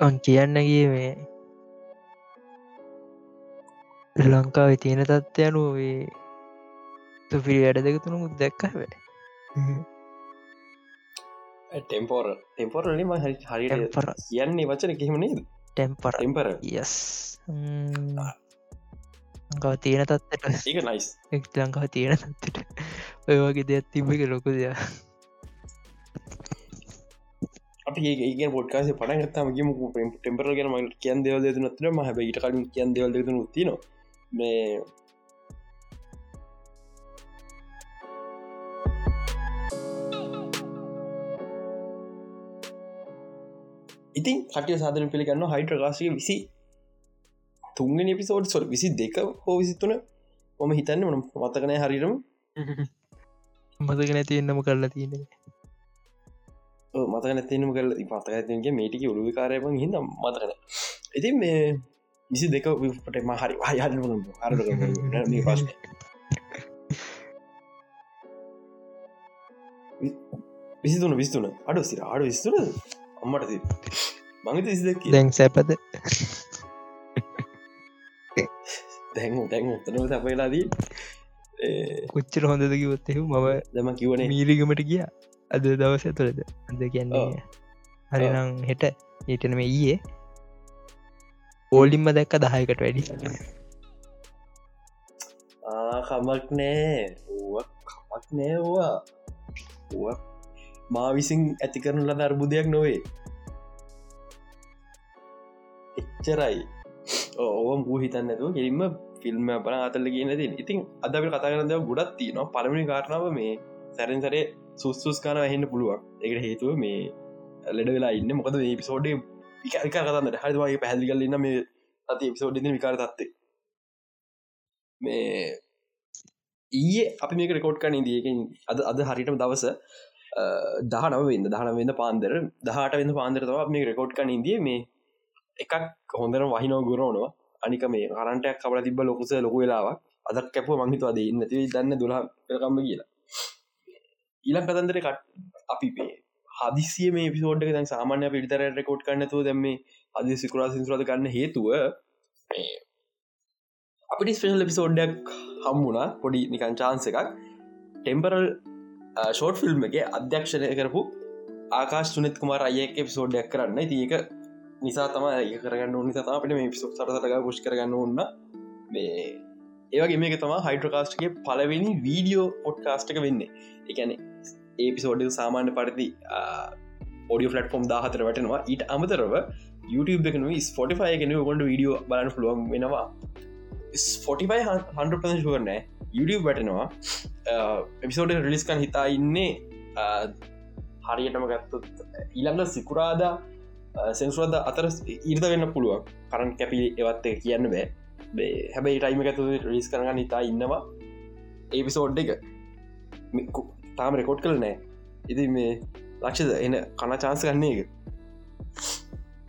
අන් කියන්නගේ මේ ලංකාව තියෙන තත්ත්ය අනුවේ තුපිරි වැඩ දෙක තුනු දැක්ක වැට ටෙම්පෝර ටෙම්පොරලම හරි කියන්නේ වචන කිහිමනේ ටෙම්පර ටෙම්පර යස් ලංකාව තියෙන තත්වට ඒක නයිස් ලංකාව තියෙන තත්වට ඔය වගේ දෙයක් තිබක ලොකු දෙයක් අපි ඒක පොඩ්කාසේ පට ගත්තම ගම ටෙම්පර ගෙන ම කියන් දෙවල් දෙතු නතර ම හැබ ඉට කලින් කියන් දෙවල් දෙතු තින මේ ඉතින් කටිය සාධන පිළිගන්න හයිට කාශය විසි තුන්ගෙන එපිසෝඩ් සොල් විසි දෙක හෝ විසිත්තුන මම හිතන්න මන මතකනය හරිරම මතක නැති එන්නම කරලා තියෙන මතක නැතිනම කල පතක ඇතිගේ මේටික ඔලුවි කාරයම හිද මතකන ඉතින් මේ විසි දෙක පට මහරි හයන්න හර පස් විසිතුන විස්තුන අඩු සිර අඩු විස්තුන අම්මට මඟත විසිදක් දැන් සැපද? දැන් දැන් උත්තනව සැපලාදී කොච්චර හොඳද කිවොත්තෙ මම දම කිවනේ මීරිගමට ගිය අද දවස තුළද? අද කියන්නේ හරිනම් හෙට ඒටනම ඊයේ ඕලිම්ම දැක්ක දහයකට වැඩි. කමක් නෑ. කමක් නෑවා මා විසින් ඇති කරනු ලද අර්බුදයක් නොවේ. එච්චරයි. ඕම පූ හිතන්නතු කෙලින්ම ෆිල්ම් පන අතල්ල කියන ති ඉතින් අදට කතා කරද ගොඩත් තියන පළමි කාරණාව මේ සැරෙන් සරේ සුස්සුස් කාන හන්න පුළුවන්. එකට හේතුව මේ ලෙඩ වෙලා ඉන්න. මොකද පිසෝඩ් එක කතන්න හරිවාගේ පැහදිි කලන්න මේ අති පිසෝඩ් විකාර තත්තේ මේ ඊයේ අපි මේක රෙකෝඩ් කන දියකින් අද අද හරිටම දවස දහනවෙන්න දහනවෙන්න පාන්දර. දහට වෙන්න පාන්දරතව මේ රෙකෝඩ් කන ඉදිය මේ එකක් හොඳර වහිනෝ ගුරෝනවා අනික මේ කරන්ටයක් කබල තිබ ලොකුස ලොක වෙලාවක්. අදක් කැපුව මංහිතවා දෙන්න නැති දන්න දුලා පෙරකම්ම කියලා. ඊලම් කතන්දර කට අපි පේ හදිසිය මේ පිසෝඩ් දැන් සාමාන්‍ය පිටර රෙකෝඩ් කන්නතුව දැම අදි සිකුරා සිංසුරද ගන්න හේතුව අපිටි ස්පේෂල් එපිසෝඩ්ඩක් හම්මුණා පොඩි නිකන් චාන්ස එකක්. ටෙම්පරල් ෂෝට් ෆිල්ම් එක අධ්‍යක්ෂණය කරපු ආකාශ සුනත් කුමාර අයක පිසෝඩ්ඩක් කරන්න. තියක නිසා තම ඒ කරගන්න නිසා අපට මේ පිසෝ සරසටක පුෂ් කරගන්න ඔන්න මේ ඒවගේ මේක තම හයිඩ්‍රකාස්ට්ගේ පලවෙනි වීඩියෝ පොඩ්කාස්ටක වෙන්න. එකන ඒපිසෝඩ් සාමාන්‍ය පරිදි ඔඩිය ෆලට්ෆෝම් දාහතර වැටනවා. ඊට අමතරව YouTube එකන ස්පොටිෆය කෙන ගොඩ වීඩියෝ බලන්න පුළුවන් වෙනවා. ස්පොටිෆයි හන්ප ශුවරනෑ YouTube වැටෙනවා. එපිසෝඩ රිලිස්කන් හිතා ඉන්නේ හරියටම ගත්තුත් ඊළඟ සිකුරාදා සෙන්සුවද අතර ඉර්ද වෙන්න පුළුවන්. කරන් කැපි එවත් කියන්න බෑ. බේ හැබැයි ටයිම ඇතු රිස් කරගන්න ඉතා ඉන්නවා. ඒපිසෝඩ් එක. තාම රෙකෝඩ් කල නෑ ඉති මේ ලක්ෂද එන කන චාන්ස ගන්නේ එක.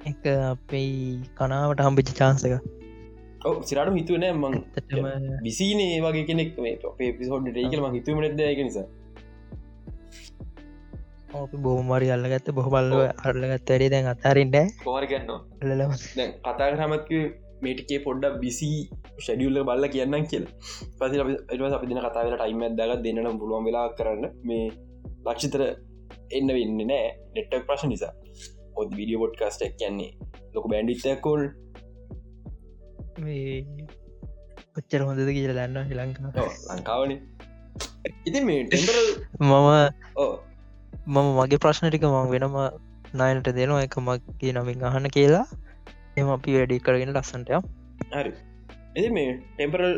එක අපේ කනාවට හම්පිචි චාන්සක ඔව සිරට හිතුවනෑ මං විසිනේ වගේ කෙනෙක් මේ අපේ පිසෝඩ් රේකල ම හිතුමට එක නිසා. අපි බොහමරි අල්ලගත්ත බොහබල්ල අල්ලගත් වැඩේ දැන් අතාරෙන්ට පෝරගන්න ලම කතා කරමත්ක මේටිකේ පොඩ්ඩක් බිසි ෂඩියල්ල බල්ල කියන්න කියල. පසි අපි දින කතාවල ටයිම දග දෙන්නනම් පුළුවන් වෙලා කරන්න. මේ ලක්ෂිතර එන්න වෙන්න නෑ නෙට්ටක් ප්‍රශ් නිසා. ඔත් විඩිය පොඩ්කාස්ට එක් කියන්නේ ලොක බැන්ඩිත්තයක්කොල් කොච්චර හොඳද කියල දන්න ශලංකා ලංකාවන. ඉතින් මේ මම මම මගේ ප්‍රශ්නටික මං වෙනම නයනට දෙනවා. එක මක්ගේ නමින් අහන්න කියලා එම අපි වැඩි කරගෙන ලස්සන්ටය හරි. එති මේ ටෙම්පරල්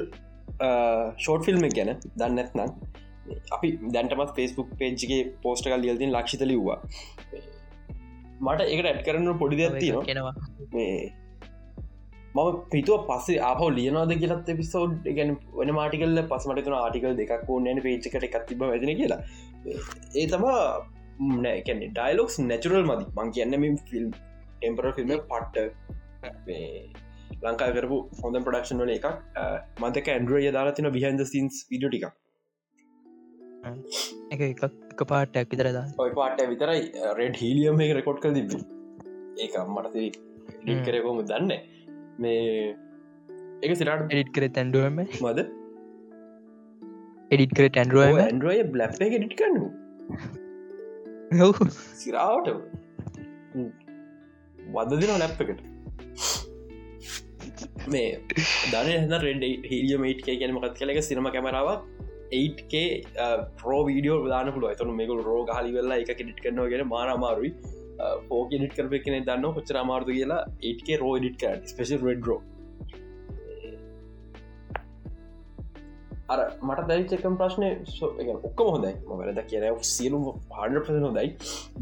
ෂෝට් ෆිල්ම් ගැන දන්නත්නම් අපි දැන්ටමත් ෆෙස්බුක් පේජ්ගේ පෝස්ට කල් ලියල්තින් ලක්ෂිත ලිව්වා. මට එකට ඇඩ් කරන්න පොඩි දෙයක් තියෙනවා. මම පිතුව පස්සේ ආප ලියනවාද කියලත් පිසෝඩ් ගැන වන මාටිකල්ල පස්මට තුන ආටිකල් දෙකක් ඕන්නන පේච්කට එකක් තිබ වැදන කියලා. ඒ තමා නෑකැන්නේ ඩයිලොක්ස් නැචුරල් මදි. මං කියන්න ෆිල්ම් ටෙම්පර ෆිල්ම් පට්ට ලංකා කරපු හොඳ ප්‍රඩක්ෂන් වල එකක්. මතක ඇන්ඩුවය දාලාතින බිහන්ද සින්ස් විඩිය ටික එක එකක් එක පාටයක් විතරදා ඔය පාට විතරයි රෙඩ් හිලියම් එක රෙකෝඩ් කල් තිබ ඒක මට කරකොම දන්න මේ එක සිරට එඩිට් කර තැන්ඩුවම මද? එඩිට් කර ටැන්ඩුවම ඇන්ඩරෝය බ්ලප් එක ඩිට් කන්නු සිරාවට? වද දෙන ලැප් එකට මේ දන හන්න රෙන්ඩ හිලියමේට් කියන මකත් කලක සිනම කැමරාවක් 8ක පෝ වීඩියෝ දාන පුල ඇතනු මේකු රෝග හලි වෙල්ලා එක ඩිට් කරනවගෙන මාරමාරුයි පෝක ඩිට කරප කෙන දන්න කොච්චර අමාර්තු කියලා 8ක රෝ ඩිට් කර ස්පෙශල් රෙඩ්රෝ අර මට දැරිචකම් ප්‍රශ්නය ඔක්කම හොඳයි. මවලද කියන සියලුම් පාඩ ප්‍රස හොදයි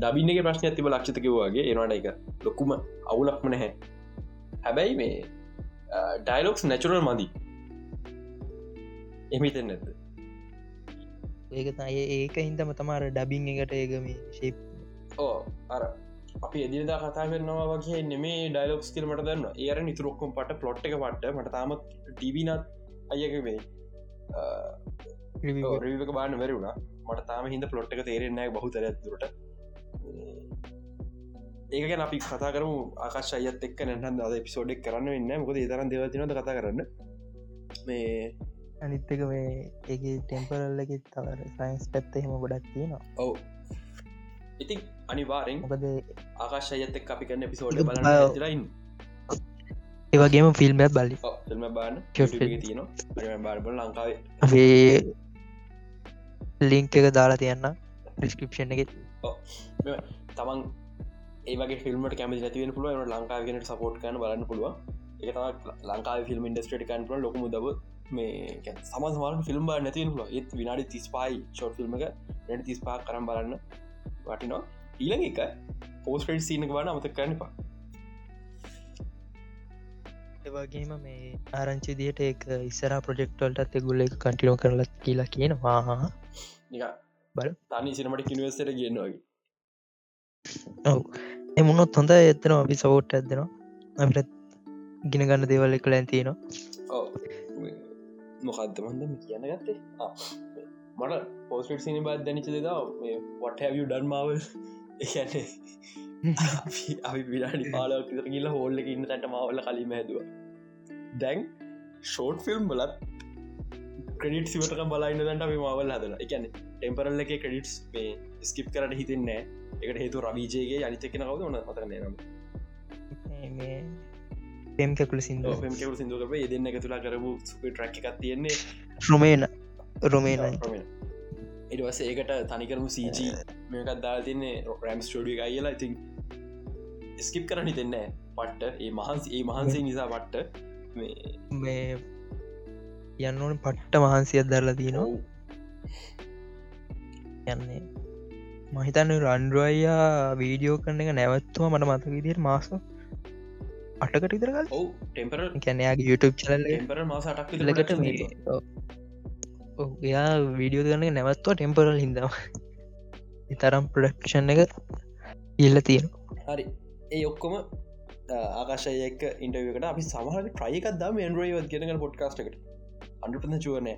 ඩබින්නගේ ප්‍රශ්න ඇතිබ ලක්ෂතකවගේ එනවාට එක ලොකුම අවුලක්ම නැහැ. හැබැයි මේ ඩයිලොක්ස් නැචුරල් මදී. එමිතෙන් නැත ඒක තයි ඒක හින්දම තමාර ඩබිං එකට ඒගම ශිප් ඕ අර අපි එදිනදා කතා කරනවා වගේ නෙමේ ඩයිලොක්ස් කිලමට දන්න ඒර නිතුරොක්කොම් පට පලොට් එක පට මට තාමත් ටිවිනත් අයක වේ රිවක බාන්න වැරුණා මට තාම හිද පලොට් එක තේරෙන්නෑ බහුතර ඇතුරට ඒකන අපි කතා කරම. ආකාශ අයත් එක් නැහන් අද පිසෝඩෙක් කරන්න වෙන්න මොකද තරන් දෙවතිනද කතා කරන්න? මේ අනිත්තක මේ ඒක ටෙම්පරල්ලක තවර සයින්ස් පැත්ත හෙම ගොඩක් තියෙනවා. ඔවු. ඉතින් අනිවාරෙන් මොකද ආකාශ අයත් එක් අපි කන්න පිසෝඩ බලන්න ඇතිලයින් ඒවගේම ෆිල්ම් බල්ලි ෆිල්ම බාන. තියෙනවා. බාර්බල ලංකාවේ. ලිංක් එක දාලා තියන්න ප්‍රස්කපෂන් එක. තමන් ඒගේ ෆිල්ම කැමති නැතිවෙන පුළුව ලංකාවගෙනට සපෝට් කන බලන්න පුළුව එක ලංකාව ෆිල්ම් ඉන්ඩස්ට්‍රට කන්පල ලොකම දව මේ සම සමාර ෆිල්ම් බා නැතිව ඒත් විනාඩි තිස්පායි ෂෝට් ෆිල්ම් එක නැට තිස්පා කරම් බලන්න වටිනවා. ඊළඟ එක පෝස්ට් සීනක බාන අමත කරන්නපා ඒවගේම මේ ආරංචි දියට එක ඉස්සර ප්‍රජෙක්ටවල්ටත් එගුල්ල එක කටිනෝ කරලත් කියලා කියනවා. බල. තනි සිනමට කිනිවස්සට ගෙන්න්නවාගේ ඔව් එමුණොත් හොඳ එතන අපි සවෝට් ඇදෙනවා අපිට ගෙන ගන්න දේවල් එක ලැන්තිනවා මොකක්ද මන්ද කියන්න ගත්තේ? ආ, මට පෝස්ට සිනි බත් දැනිච දෙදා වට හැවිය ඩන්මාව එන්නේ අපි අපි විඩාඩි පාලක් විතර කියලා හෝල්ල එක ඉන්න තැට මවල කලින් හැදුව. දැන් ෂෝට් ෆිල්ම් බලත් ක්‍රඩිට සිවටක බලයින්න දැන්ට අපි මවල් හදලා එකන ටෙම්පරල්ල එක ක්‍රඩිටස් මේ ස්කිප් කරට හිතෙන්නේ එකට හේතු රවිජයගේ අනිතකෙන කවද? න අතන නම් පෙම්කකුල සිින්ද ෙමකවු සිදුකර දෙන්න තුලා කරපු ට්‍රක් එකක් තියෙන්නේ. රුමේන රුමේන ඉටවස ඒකට තනිකරම සීජ මේකත් දාල් තින්නේ රෑම් ස්ටඩිය එක කියලා. ඉතින් ස්කිප් කරනි දෙන්න පට්ට ඒ මහන්ස ඒ මහන්සේ නිසා පට්ට. මේ මේ යන්න ඕන පට්ට මහන්සියක් දරලා තියනවා. යන්නේ මහිතන්න රන්ඩුවයියා වීඩියෝ කරන එක නැවත්තුව මට මත විදිර මාස අටකට ඔව් ටෙම්පර කැනයාගේ YouTube අටක් ලකට එයා වීඩියෝ කරන නැවත්ව ටෙම්පරල් හිදම ඉතරම් ප්‍රඩක්ෂන් එක ඉල්ල තියෙන හරි. ඒ ඔක්කොම ආකාශයක ඉන්ටවකට අපි සමහට ට්‍රයිකක් දම එන්ඩරෝයවත් කියෙනග පොඩ්කාස්ට එකට. අන්ඩපන චුවනය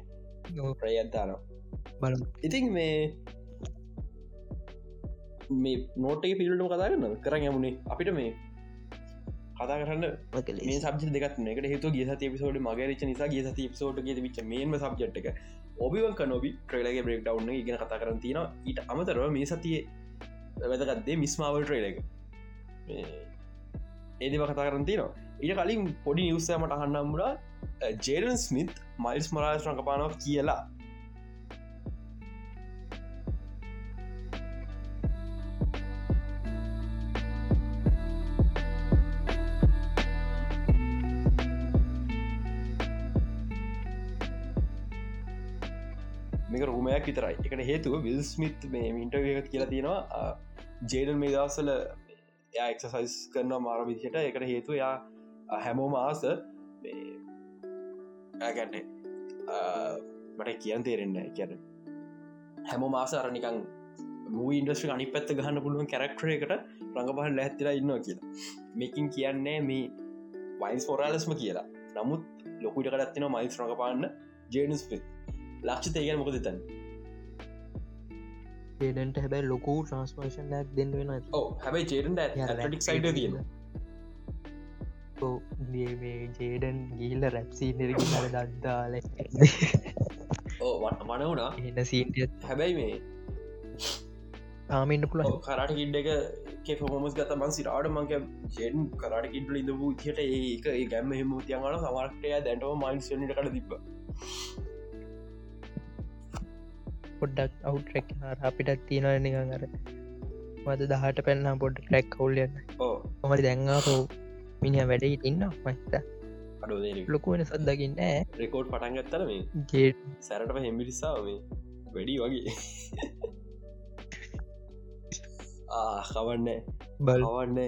ප්‍රයත්දානවා බල ඉතින් මේ මේ නෝට පිල්ටම කතා කරන්න යමුණේ අපිට මේ කතා කරන්න මේ සබ්ජ දෙකත් එකට හේතු ගේ සති පිසෝඩ මගරච නිසා ගේ සති පිසෝඩ් ගේ විච මේම සබ්ජට් එක. ඔබිවන් නොබි ට්‍රේලගේ බ්‍රෙක් ඩව් ඉගෙන කතා කරන තින ඊට අමතරව මේ සතිය වැදගත්දේ මිස්මාවල් ට්‍රේල එක. ඒදව කතා කරන තිනවා. ඊට කලින් පොඩි නිවසෑමට අහන්නම් මුඩ ජේරන් ස්මිත් මයිල්ස් මරාස් රඟපානව කියලා මේක රුමයක් විතරයි. එකට හේතුව විල් ස්මිත් මේ මින්ටගත් කියලා තියෙනවා. ජේඩල් මේ දවසල එක්සසයිස් කරන මාර විදිහට. එකට හේතු යා හැමෝ මාස ගැන්නේ මට කියන් තේරෙන්න කියන්න හැම මාස අරනිකං මූ ඉන්ඩස්්‍ර අනි පැත්ත ගහන්න පුළුවන් කැරක්ටරයකට රඟපහල් ලැත්තිලා ඉන්නවා කියලා. මේකින් කියන්නේ මේ වයින්ස් ෆොරාලස්ම කියලා. නමුත් ලොකුට කටත්තින මයිස් රඟපාන්න ජේනස් පිත් ලක්ෂ තේගන මොකද තන් ඩන්ට හැබැයි ලොකු ට්‍රන්ස්පර්ෂන්යක් දෙන්න වෙන ඕ හැබයි ජේටන් ඇටික් සයිඩ තියෙන ඔව්, මේ- මේ ජේඩන් ගිල්ල රැප්සී නිරගිලර දද්දාල ඕ මන වුණා. එන්න සීන්ටිය හැබැයි මේ තාමඉන්න පුළ කරට කිඩ් එක ෆොමස් ගත මන් සිරාට මංක ජෙන් කරට කිඩ්ල ඉඳපු තියට ඒක ඒ ගැම හෙම තියගන සමර්ටය දැන්ටව මයින් සනට කට තිබ පොඩ්ඩක් අවුටරැක් අපිටත් තියෙනව නිකන් අර. මද දහට පැන්නම් පොඩ් ට්‍රැක් කවුල්ලන්න හමරි දැංගාපෝ මිනිිය වැඩයි ඉන්න මත ලොකු වෙන සද්දකින්න රෙකෝඩ් පටන්ගත්තර මේ? ජේඩ් සැරට හෙමිරිසා මේ. වැඩි වගේ. කවන්න. බල්. කවන්න.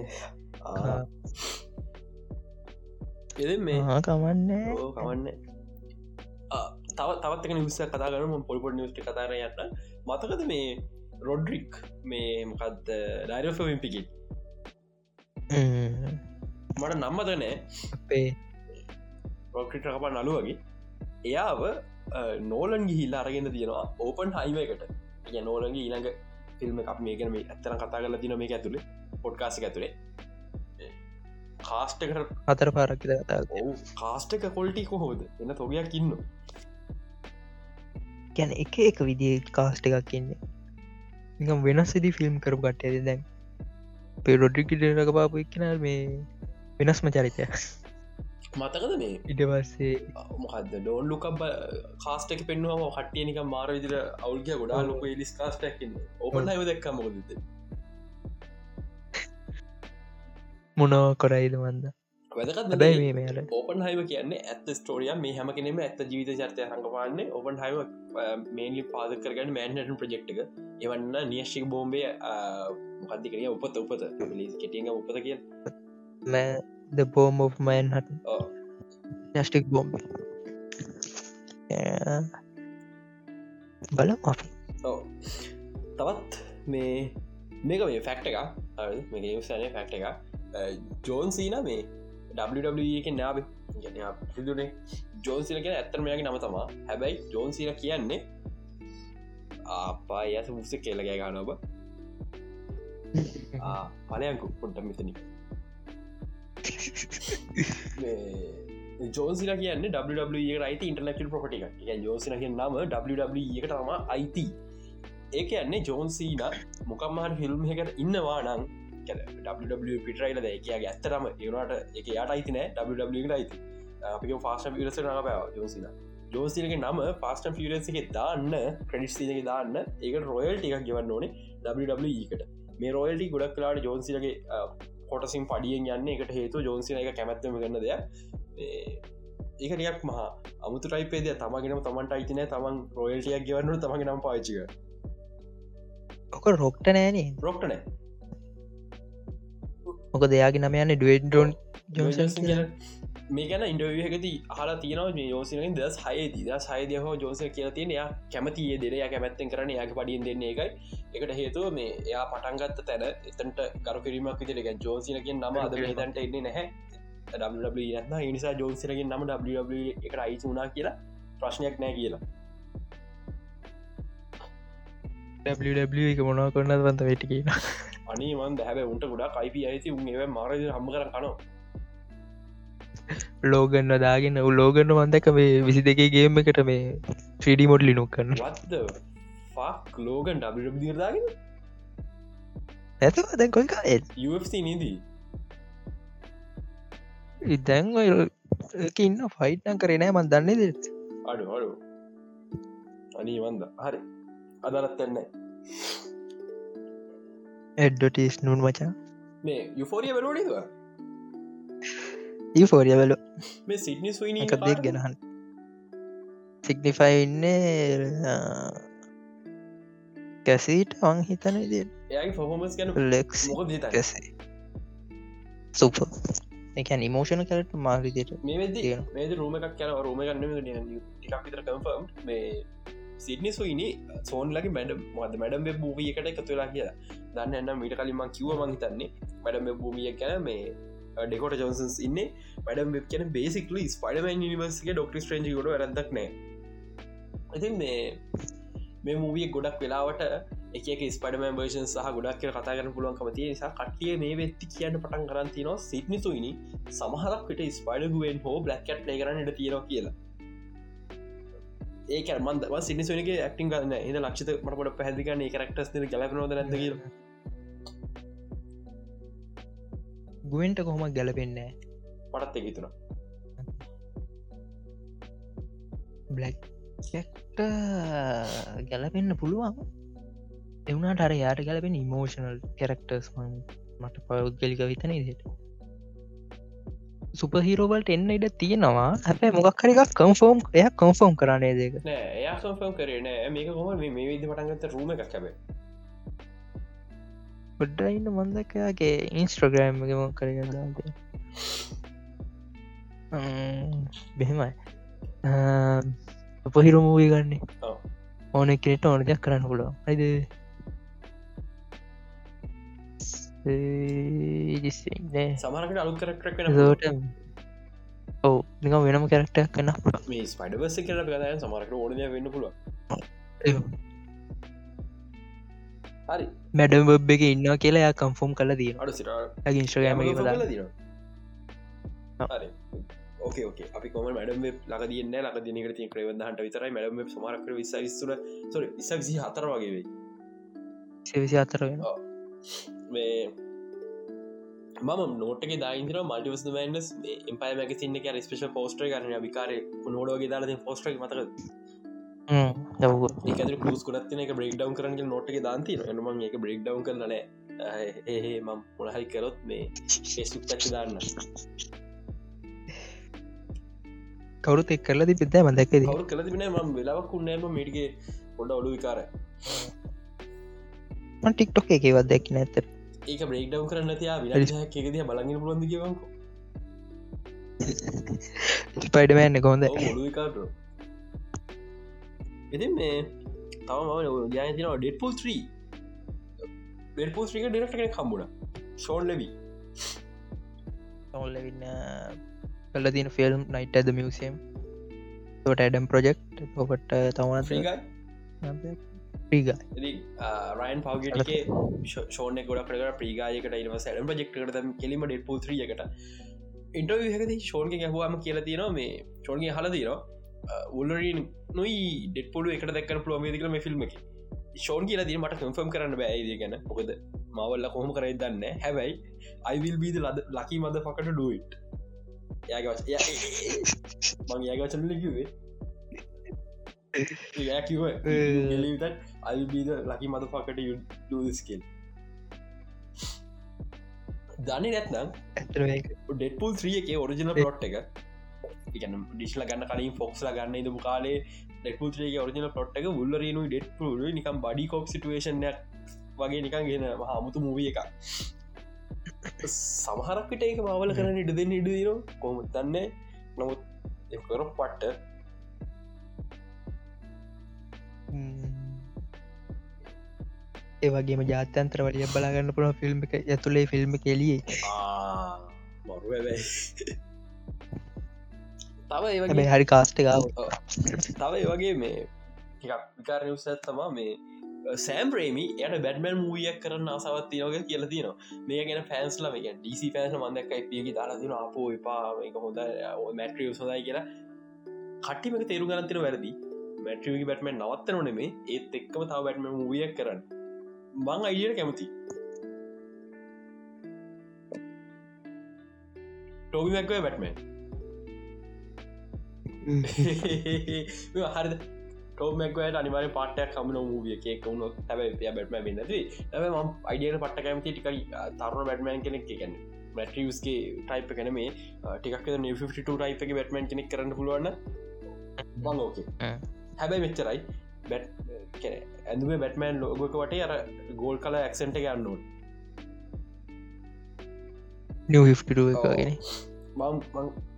එද මේ කමන්න ඕ කවන්න තව තවත්තක නිවස කතා කරම. පොල්පොඩ් නිස්ට කතාර යන්න. මතකද මේ රොඩ්රික් මේ මොකක්ද ඩයිරෆිම්පිකි මට නම්මතනෑ අපේ රොක්‍රිට කපා නලු වගේ. එයාව නෝලන් ගිහිල්ලා අරගෙන තියෙනවා ඕපන් හයිම එකට. ය නෝලන්ගේ ඊළඟ ෆිල්ම් අප මේකන මේ ඇත්තන කතා කරලා තින මේ ඇතුළේ පොඩ්කාසික ඇතුළේ කාස්ටකට අතර පාරක්කිද කාස්ටක කොල්ටි කොහෝද එන්න තොගයක් ඉන්න ගැන එක එක විදිේ කාස්ට එකක් කියන්නේ නිකම් වෙනස්සිදි ෆිල්ම් කරු ගට ඇද දැන් පේ රොඩිකිටරක පාපු එක්කන මේ වෙනස්ම චරිතය මතකද මේ? ඉඩවස්සේ මොකද ඩෝන් ලුක කාස්ටක පෙන්වාම හටිය නික මාර විදිර අවුල්ග ගොඩා ලොක ලිස් කාස්ටක්න්න ඕපන් අයව දක්ක මොකද මොනව කොරයිද මන්ද වැදකත් හැබැයි මේ ඕපන් හයිව කියන්නේ ඇත්ත ස්ටෝරිය මේ හැම කෙනෙම ඇත්ත ජීවිත චර්තය රඟපාන්න ඔපන් හයිව මේන්ලි පාද කරගන්න මෑන්හටන් ප්‍රජෙක්් එක. එවන්න නියශ්ික බෝම්බේ මොකදදි කරිය උපත උපත. කෙටියග උපත කිය ද බෝම් මයන් හට නැස්ටික් බොම්බ. බල. තවත් මේ මේක මේ ෆැක්ට එක මේ සන ෆැක්ට එක ජෝන් සීන මේ එක නාබ පිදුනේ ජෝන්සිලක ඇත්තරමයගේ නම තමා හැබැයි ජෝන්සිල කියන්නේ ආපා ඇස මුස්ස කියලගෑ ගානොබ පලයංකු පොට්ට මෙතනි ජෝසිල කියන්න යි ඉන්ටනෙක්ල් පොටි ජෝසින කිය නම එකට තම අයිති. ඒක යන්නේ ජෝන්සීන මොකම්මහට ෆිල්ම් එකට ඉන්නවා නං පිටරයිල ඒකගේ ඇත්තරම ඒනට එක යට අයිතින අයිති අපි ෆාස්ට පිරස නම පැව ජෝසින ජෝසිලගේ නම පස්ට පිරසක දාන්න ක්‍රඩිස්තිනක දාන්න ඒක රොයල් ටිකක් ගවන්න ඕනේ කට. මේ රොයල්ටි ගොඩක් කලාට ජෝන්සිලගේ කොටසින් පඩියෙන් යන්න. එකට හේතු ජෝන්සින එක කැමැත්තම ගන්න දෙයක්. ඒක ටියක් මහා අමුතු රයිපේද තමගෙනම තමන්ට අයිතින තමන් රොයල්ටියක් ගවන්නු තමගේ නම් පාචික ඔක රොක්ට නෑනේ රොක්ටනෑ මොක දෙයාගේ නම යන්න ඩුවඩෝන් ජෝසන් මේ ගැන ඉන්ඩවියකති හලා තියන මේ යෝසිනින් දස් හය ද සයිදය හෝ ජෝස කියල තියෙන යා කැමතිය දෙර යා කැමැත්තෙන් කරන යාක පඩින් දෙන්නේ එකයි එකට හේතුව මේ එයා පටන්ගත්ත තැන එතන්ට කරු කිරීමක් විදිරක ජෝසිනකින් නම අද තැන්ට එන්නේ නැහැ. න්න නිසා ජෝසිරකින් නම එක අයිසි වුනා කියලා ප්‍රශ්නයක් නෑ කියලා. එක මොනා කරන්නද වන්ත වෙටි කියන අනි මන් හැබ උන්ට ගොඩා කයිප අයිති උන් ඒ මාර හම කර කනවා. ලෝගන්න දාගෙන උලෝගන්න වන්දක මේ විසි දෙකේ ගේම එකට මේ ්‍රඩි මොඩ් ලිනුක් වත්ද ෆක් ලෝගන් ඩිරදාගෙන ඇත දැන් කොයි කාල්? UFC නීදී? ඉදැන් ඉන්න ෆයිට්න කරනෑ මන් දන්නේ දෙ අඩු අඩු. අනී වන්ද හරි. අදරත් එන්න එඩ්ඩොටිස් නුන් මචා මේ යුෆෝරිය වෙලෝඩිද ෆෝරිය වෙලු මේ සිඩ්නි සුයින එක දෙක් ගෙනහන් සිගනිිෆයින්නේ කැසීට වන් හිතන ෆොහොමස් ද කැසේ සුප එකන් ඉමෝෂණ කරට මාරිදියට මේ රූම එකක් කියන රෝම ගන්න ටිකක් විතර කම්ෆර්ම් මේ සිඩ්නි සුයිනි සෝන්ලගේ මැඩම් මද මැඩම් බූවිය එකට එකතු වෙලා කියලා. දන්න එන්න මිට කලින්ම කිව මහිතන්නේ මැඩම් භූමිය කැන මේ ඩෙකොට ජොන්සන්ස් ඉන්න. වැඩම් වෙබ් කියන බේසිකල ස්පඩමන් නිවර්සික ඩොක්ට ස්ට්‍රේජ ගොඩ රදක් නෑ. ඉතින් මේ මේ මූවිය ගොඩක් වෙලාවට එක ස්පඩම බර්ෂන් සහ ගොඩක් කියල කතා කරන පුළුවන්කම තිය නිසා කටිය මේ වෙත්ති කියන්න පටන් කරන්තින සිත්නිතුයිනි සමහරක්ට ස්පයිඩගුවෙන් හෝ බ්ලක්කට් ලේ කරන්නට තියෙන කියලා. ඒක මන්ද සිනිසුනගේ ඇක්ටින් ගන්න එද ලක්ෂත මට පැදිකන්න කරක්ටස් ගලපනොද නැද ගුවෙන්ට කොහොම ගැලපෙන්නේ පටත් එකතුන බ්ලක් ගැලපෙන්න්න පුළුවන්. එවුණට අර යාට ගැලපෙන ඉමෝෂනල් කෙරක්ටර්ස් මට පෞද්ගලික විතන දෙට සුපහිරෝවල්ට එන්න ඉඩ තියෙනවා. හැබැ මොකක් හරික් කම්ෆෝම් එය කොන්ෆෝම් කරන්නේ දෙක එයා සෝෆම් කරන මේක කොම මේ විදි පටන්ගත රූම එකක් කැබේ ගොඩ්ඩ ඉන්න මන්දකයාගේ ඉන්ස්ට්‍රග්‍රෑම් එක මොක් කරගදාද බෙහෙමයි උපහිරමූී ගන්නේ. ඕන කෙනෙට ඕන දෙයක් කරන්න පුලුව අයිද සමරකට අලු කරක්ටක් ට ඔව නික වෙනම කැරක්ටක් කන්න මේ ස්පයිඩබස කර ගදය සමරකට ඕනය වෙන්න පුළුව හරි මැඩම් බබ් එක ඉන්න කියලා කම්ෆෝම් කල දී හරි ඕක ඕක අපි කොම මඩම ලක දියන්න ලක දිනකට ති ක්‍රවද හන්ට විතරයි මඩම සමරක විසවිස්තුර සො ඉසවිසි හතර වගේ වෙයි සවිසි අතර වෙන මේ මම නෝටක දායින්දර මල්ටිවස් මන්ස් එම්පයි මැක සින්න කිය ස්පේෂ පෝස්ට්‍ර කරන විකාර නෝඩෝගේ දාල පෝස්ට්‍රක් මතක එක බ්‍රේක් ඩවන් කරන නොටක දාන්ති එනම එක බ්‍රේක් ඩවන් කරන ඒහේ මම් මොනහරි කරොත් මේ ේසුක් චච්ච දාන්න. කවරුත් එක් කරලද පිද්ද මදැකද කවරු කලති බන ම වෙලාවක් කුන්නෑම මිටිගේ පොඩ ඔලු විකාර ටික්ටොක් එකවත් දැක්ක නැතර ඒක බ්‍රේක් ඩව් කරන්න තියා විලා එකෙද බලගන්න පුලොන්ද කියවක ස්පයිඩමෑන්න ඔලුකාට ඉති මේ තව ම ජයතින ඩෙට්පුල් 3 ඩෙට්පුල් ්‍රික ඩෙරට කෙන කම්බුණ ෂෝන් ලබී ඔල්ලවින්න කල තින ෆිල්ම් නයිට ඇද මියසිම් ට ඇඩම් ප්‍රජෙක්් ඔකට තමන ප්‍රීග රයන් පවගටේ ෂෝන ගොඩ කර ප්‍රීගායකට ඉව සැඩම් ප්‍රජෙක්ට කෙලීම ඩෙට් පූ ්‍රියකට ඉන්ටව හකති ෂෝන්ක ගැහවාම කියල තියෙනවා මේ ෂෝන්ගේ හල දීනවා උල්ලරින් නොයි ඩෙට්පොඩු එකට දක්කන පුලුවමේදිකල මේ ෆිල්ම් එක. ෂෝන් කියලා දී මට කම්ෆම් කරන්න බෑයිද ගැන. මොකද මවල්ල කොහොම කරයි දන්න හැබැයි අයිවිල් බීද ලද ලකි මද පකට ඩුවට් යාගේ මං යාගචන ලිකිවේ කිව අල්බීද ලකි මද පකට ඩස්කල් දන්න නැත්නම් ඩෙට්පුල් ්‍රිය එක ඔරිජිනල් පොට් එක ඩිස්ල ගන්න කලින් ෆොක්ස්ල ගන්න ඉදපු කාලේ ඩෙට්පුත්‍රේ ඔරිජිනල් පොට් එක උල්ලරනු ඩෙට්පුල නිකම් බඩි කොක් සිටුවේෂන් වගේ නිකන් ගෙන හමුතු මූවිය එක සමහරක්කට ඒක මවල කරන්න ඉඩ දෙන්න ඉඩදීර කොම දන්නේ? නමුත් කර පට්ට ඒවගේම ජාත්‍යන්ත්‍ර වලිය බලාගන්න පුළ ෆිල්ම් එක ඇතුළේ ෆිල්ම් කෙලිය තව හරි කාස්ටකාව තව ඒවගේ මේ විකාර නිවස තමා මේ සෑම්ප්‍රේමි යට බැඩමල් මූියක් කරන්න අසවත් යෝග කියල තින මේ ගෙන ෆෑන්ස්ල මේ ඩීසි ෆෑන්ස් මන්දක් පියකි දාලාතින අපෝ එපා එක හොඳ මැට්‍රිය සොදයි කියලා. කට්ටිමක තේරු ගනතින වැරදි මැට්‍රියගේ බැටමෙන් නවත්තන නෙමේ ඒත් එක්කම තාව බැටම මූියක් කරන්න. බං අයියට කැමති ටෝබි මැක්ව බැට්මන් හරි ටෝමක්වට අනිවාර පටයක් කමන මූවිය එකක් වුණු හැබ ය බැටම වෙන්නදී ඇ ම අයිඩියට පට්ට කැමති ටිකයි තරුණ බැටමන් කෙනෙක් ගැන මැට්‍රියස්ගේ ටයිප කැන මේ ටිකක් ට ටයිප එක බැටමන් කෙනෙක් කරන්න පුළුවන්න බං ඕකේ හැබැයි මෙච්චරයි. බැට් ඇඳුම බැටමෑන් ලෝගක වටේ අර ගෝල් කල ඇක්සෙන්ට ගන්නුවන් නිවගෙන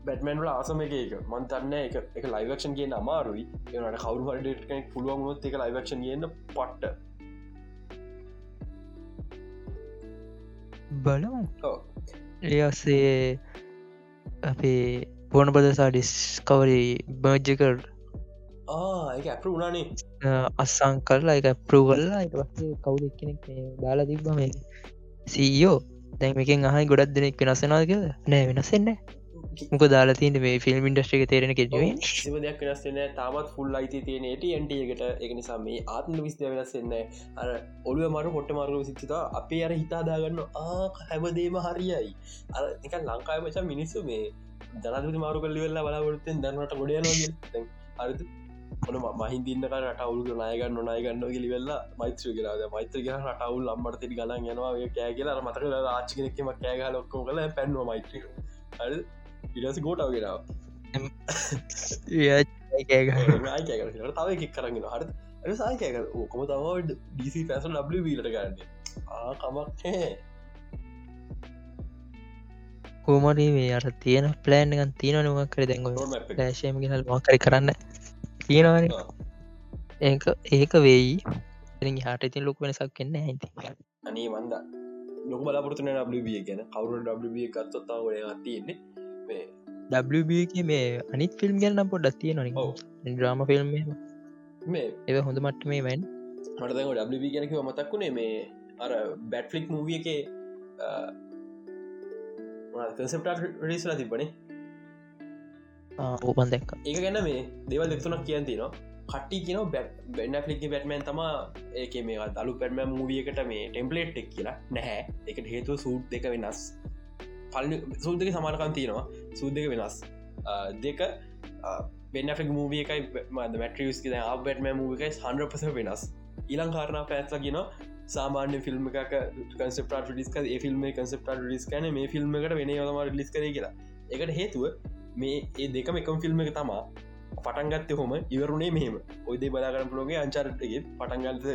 බැටමන්ල ආසම එක එක මන්තන්න එක එක ලයිවක්ෂන් කිය අමාරුයි. ඒනට කවරු හට කෙනෙක් පුළුවන්ගොත් එක ලයිවක්ෂන් කියන්න පට්ට. බලමු. එයස්සේ අපේ පෝන බදසා ඩිස්කවරි බර්ජකර් ඒක ඇප වුණනේ. අස්සං කරලා එක එක පස්සේ කවුද එක්කෙනෙක් දාලා තිබ්බ මේ සීයෝ දැන් මේකෙන් අහයි ගොඩක් දෙනෙක් වෙනස්සෙනවා කියල. නෑ වෙනස්සෙන්න මොක දාලා තියන මේ ෆිල්ම් ඉන්ඩස්ට්‍රික තේරෙන කෙජුවේ සිම දෙයක් වෙනස්සෙන තාමත් ෆුල් අයිති තියෙන ටන්ටකට එක නිසා මේ ආත්ම විස්ද වෙනස්සෙන්න අර ඔළුව මරු පොට්ට මරු සිච්චිතා අපේ අර හිතාදාගන්න ආ හැබදේම හරියයි. අර එක ලංකාය මචා මිනිස්සු මේ දනති මාරු කල්ලි වෙල්ලා බලාගොත්තෙන් දන්නට ගොඩියන අරද ඔන මහින්දින්නක රටවුල් නායගන්න නායගන්න ගිලි වෙල්ලා මෛත්‍ර කියලාද මෛත්‍ර කියෙන රටවුල් අම්මට තිරි ගලන් යනවා කෑ කියලා මතක ආච්චිනෙක්ම කෑගල ඔක්කෝ කල පැන්ව මෛත්‍රික ඉරස ගෝටාව ගෙනාව. තව එකක් කරගෙන හට සායකක ඕකොම තම ඩීසි පැසල් ලබ්ලි වීලට ගන්න. කමක් කෝමරී මේ අර තියෙන ප්ලෑන්ගන් තියෙන නොමක් කර දැන්ග ලෑශයම හල් මකරි කරන්න තියෙනවන. ඒක ඒක වෙයි. හට ඉතින් ලොක වෙනසක් කෙන්න ඇති අනේ වන්ද ලොක බලාපොරතුන ඩිය ගැන. කවරු ඩිය ගත්තොත්තා ගොඩ තියන්නේ. මේ අනිත් ෆිල්ම් ගැන පොඩ්ඩක් තිය නොන ්‍රාම ෆිල්ම් මේ ඒ හොඳ මට්ට මේ වැන් මට ගැනක මතක්කුණේ මේ අර බැට්ෆලික් මූවිය එක කන්සප්ට රිස්ලා තිබනේ ඕපන් දැක්ක. ඒක ගැන මේ දෙවල් දෙතුනක් කියන්ති නවා කට්ටි කියන බැ බැන්න ලික් බැටමන් තම ඒක මේ දලු පැටම මූවියකට මේ ටෙම්පලේට් එක් කියලා නැහැ. එකට හේතු සූට් දෙක වෙනස්. පල සූදක සමානකන් තියෙනවා. සූදක වෙනස්. දෙක බෙන්න්නෆෙක් මූවිය එකයි මැටරියස් ක බැටම මූවිකයි හන්පස වෙනස්. ඉලං කාරණ පැත්ල ගෙන සාමාන්‍ය ෆිල්ම් එකක කන්සප්ට ිස්ක ඒ ෆිල්ම් කන්සප්ට රිස් කන මේ ෆිල්ම් එකට වෙන ම ලිස් කර කියලා. එකට හේතුව මේ ඒ දෙකම එකම ෆිල්ම් එක තමා. පටන්ගත්ත හොම ඉවරුණේ මෙහම. ඔයදේ බලාගරන ලෝගේ අංචාරටගේ පටන්ගල්ත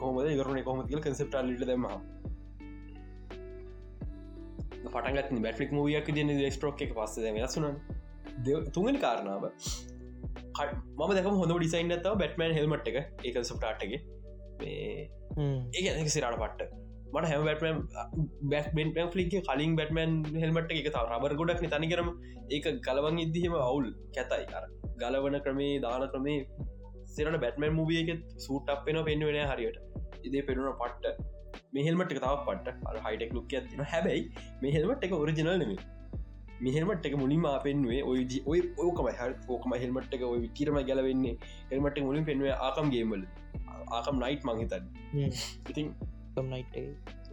කොහමද? ඉවරුණ කොහමතිල් කන්සප්ට ලිට දෙම පටන්ගත් බැට්‍රික් මූියක් දන ස්ට්‍රෝක් එක පස්ස වෙනසුන තුන්ගනි කාරණාව. මම දෙක හොඳ ඩිසයින් ඇතාව බැට්මන් හෙල්මට් එක. ඒක සප්ටාට්ගේ ඒ සිරට පට්ට මට හැම බැටම බැක් බෙන් ලික කලින් බැටමන් හෙල්මට එක තාව රබර ගොඩක් තනි කරම ඒක ගලවන් ඉදදිහෙම අවුල් කැතයි. අර ගලවන ක්‍රමේ දාන ක්‍රමේ සිරට බැටමන් මූවියක සූට් අපෙන පෙන්වෙන හරියට. ඉදේ පෙනුන පට්ට. මෙහෙල්මට එක තාව පට හයිටෙක් ලුක් ඇතින හැබැයි මෙහෙල්මට එක ඔරිජිනල් නෙම මෙහෙල්මට එක මුලින්ම පෙන්වේ ඔය ඔය ඕකම හ ෝකම හෙල්මට එක ඔය විකිරම ගැලවෙන්නේ. හෙල්මට මුලින් පෙන්වේ ආකම් ගේමල ආකම් නයිට් මංහිතන් ඉතින් නයිට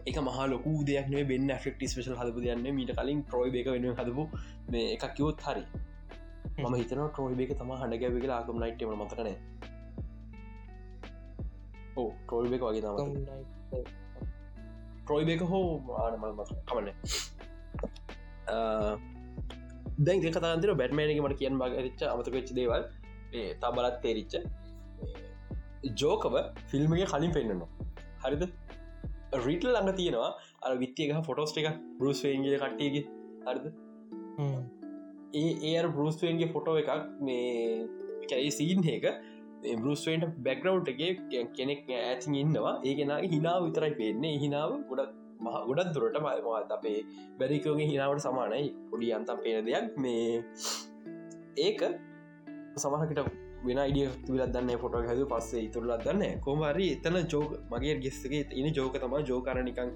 එක. මහා ලොකු දෙයක් නේ බෙන් ෆෙක්ට ස්පේශල් හදපු දන්න මීට කලින් ට්‍රෝයි එක වෙන හදපු මේ එකක් කිවොත් හරි. මම හිතන ට්‍රෝයි එක තම හඩගැබ කියලා ආකම් නයිට්ම මතකන ඕ ට්‍රෝල් එක වගේ තම ට්‍රෝයි එක. හෝ ආනමල් කමන්න. දැන් කතන්තර බැට්මෑනක මට කියන් බග රිච්ච අමතක වෙච්ච දේවල්. තා බලත් තේරිච්ච. ජෝකව ෆිල්ම්ගේ කලින් පෙන්න්නනවා හරිද රීටල් ළඟ තියෙනවා. අ විත්තියක ෆොටෝස්ට එක බරුස්වේන්ගේ කට්ටියගේ. හරිද? ඒ ඒ බරුස්වේන්ගේ ෆොටෝ එකක් මේ කැයි සීන් එක බරුස්වෙන්ට බැක්ග්‍රව් එක කෙනෙක් ඇති ඉන්නවා. ඒගෙනගේ හිනාව විතරයි පේන්නේ. හිනාව ගොඩක් මහ ගොඩක් දුරට මයමත් අපේ බැරිකෝගේ හිනාවට සමානයි. පොඩි අන්තම් පේන දෙයක්. මේ ඒක සමහකට වෙන ඉඩිය විලදන්න ෆොට හැද පස්සේ ඉතුරලත් දන්න කොමරි එතන ජෝක මගේ ගෙස්සගේ ඉනි ජෝක තම ජෝකරනිකං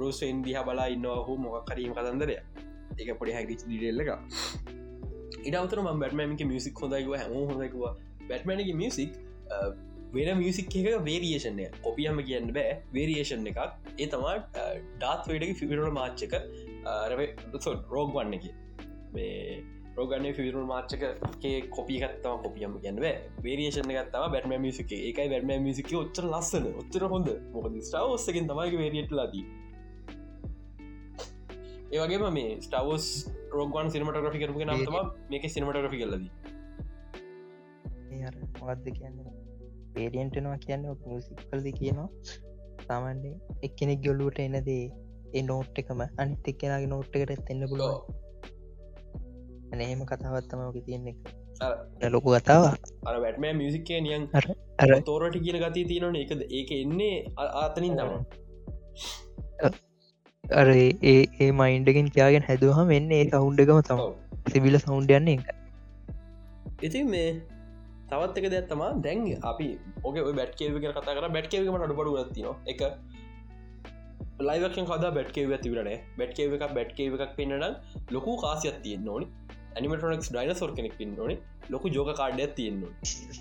රෝස්ෙන් දිහ බලා ඉන්නවා හෝ මොක් කරීම කතන්දරය ඒක පොඩි හැකිච් දිරෙල්ලක ඉඩවතර ම බැටමමික මියසික් හොඳයිව හැම හොඳයිවා බැට්මැනගේ මියසික් වෙන මියසික් එක වේරියේෂන්ය කොපියම කියන්න බෑ. වේරියේෂන් එකක්. ඒ තමා ඩාත් වේඩගේ ෆිවිරල මාච්චක රෝග් වන්න එක. මේ රෝගන ෆිරු මාච්චක කොපිකත්තම කොපියම කියන්න වේරියේෂන ගත්තම බැටම මිසික එකයි බැටම මිසික ඔච්චර ලස්සන ඔච්චර හොඳ. මොක ස්ටාවස්සකින් තමයි වේරියට ලදී ඒවගේම මේ ස්ටවස් රෝගන් සිනමටග්‍රි කරපු නම්තම මේක සිනමටග්‍රි කරලදී මොකක්ද කියන්න? පේරියන්ටනවා කියන්න සිකල්ද කියනවා. සාමන්්‍යෙන් එක්කෙනෙක් ගොල්ලුවට එනදේ ඒ නෝට් එකම. අනිත් එක්කෙනගේ නෝට් එකට එන්න පුලෝ අනහෙම කතාවත්තමක තියන්න එක. ලොකු කතාව අර වැටම මියසික්කේ නියන් අර තෝරට කියන ගති තියෙනන එකද ඒක එන්නේ ආතනින් දම අර ඒ ඒ මයින්ඩගෙන් කියයාගෙන් හැදුවහම එන්න ඒ සෞන්්ඩකම තම සිවිල සෞන්්ඩයන්නේ එක ඉතින් මේ තවත් එක දැත්තම දැන් අපි ඕක බැට්කේව කර කතා කර. බැට්කේවීම අඩුපඩු ගත්තින එක ලයිවක්ෂන් කද බැට්කේව ඇතිවරන බැට්කේව එකක් බැට්කේව එකක් පෙන්න්නන ලොකු කාසියක් තියෙන් ඕනි ඇනිමටනක් ඩයිනසෝර් කෙනෙක් පින් ඕනි. ලොකු ජෝක කාඩයක් තියන්න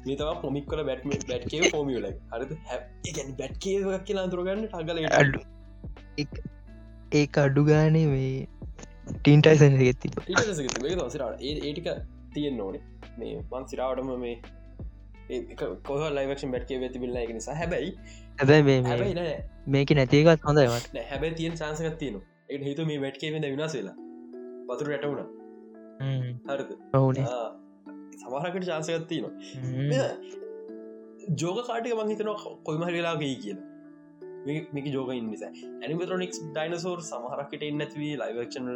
මේතව පොමික් කල බැට්ම බැට්කේ ෆෝමියල හරි බැට්කේව එකක් කියලා අතුරගන්න ටගල අඩු. ඒ අඩු ගානේ මේ ටීන්ටයිසන් ගෙත්ති ඒටික තියෙන් ඕනේ. මේ මං සිරාවටම මේ කොහ ලයිවක්ෂ බැට්කේ වෙති බිල්ල එක නිසා. හැබැයි හැබැයි මේක නැතිකත් හොඳයිමට හැබැයි තියෙන් සංසකත් තියන ඒ හිතු මේ වැට්කේ වෙද විනාසේලා පතුර ඇටවුණ හරද සමහරකට චාන්සකත් තියනවා ජෝක කාටික මංහිතන කොයිම වෙලාගේ කියලා මේක ජෝක නිසා ඇනිමටරොනික්ස් ඩයිනසෝර් සමහරකට එන්නත්වී ලයිවක්ෂන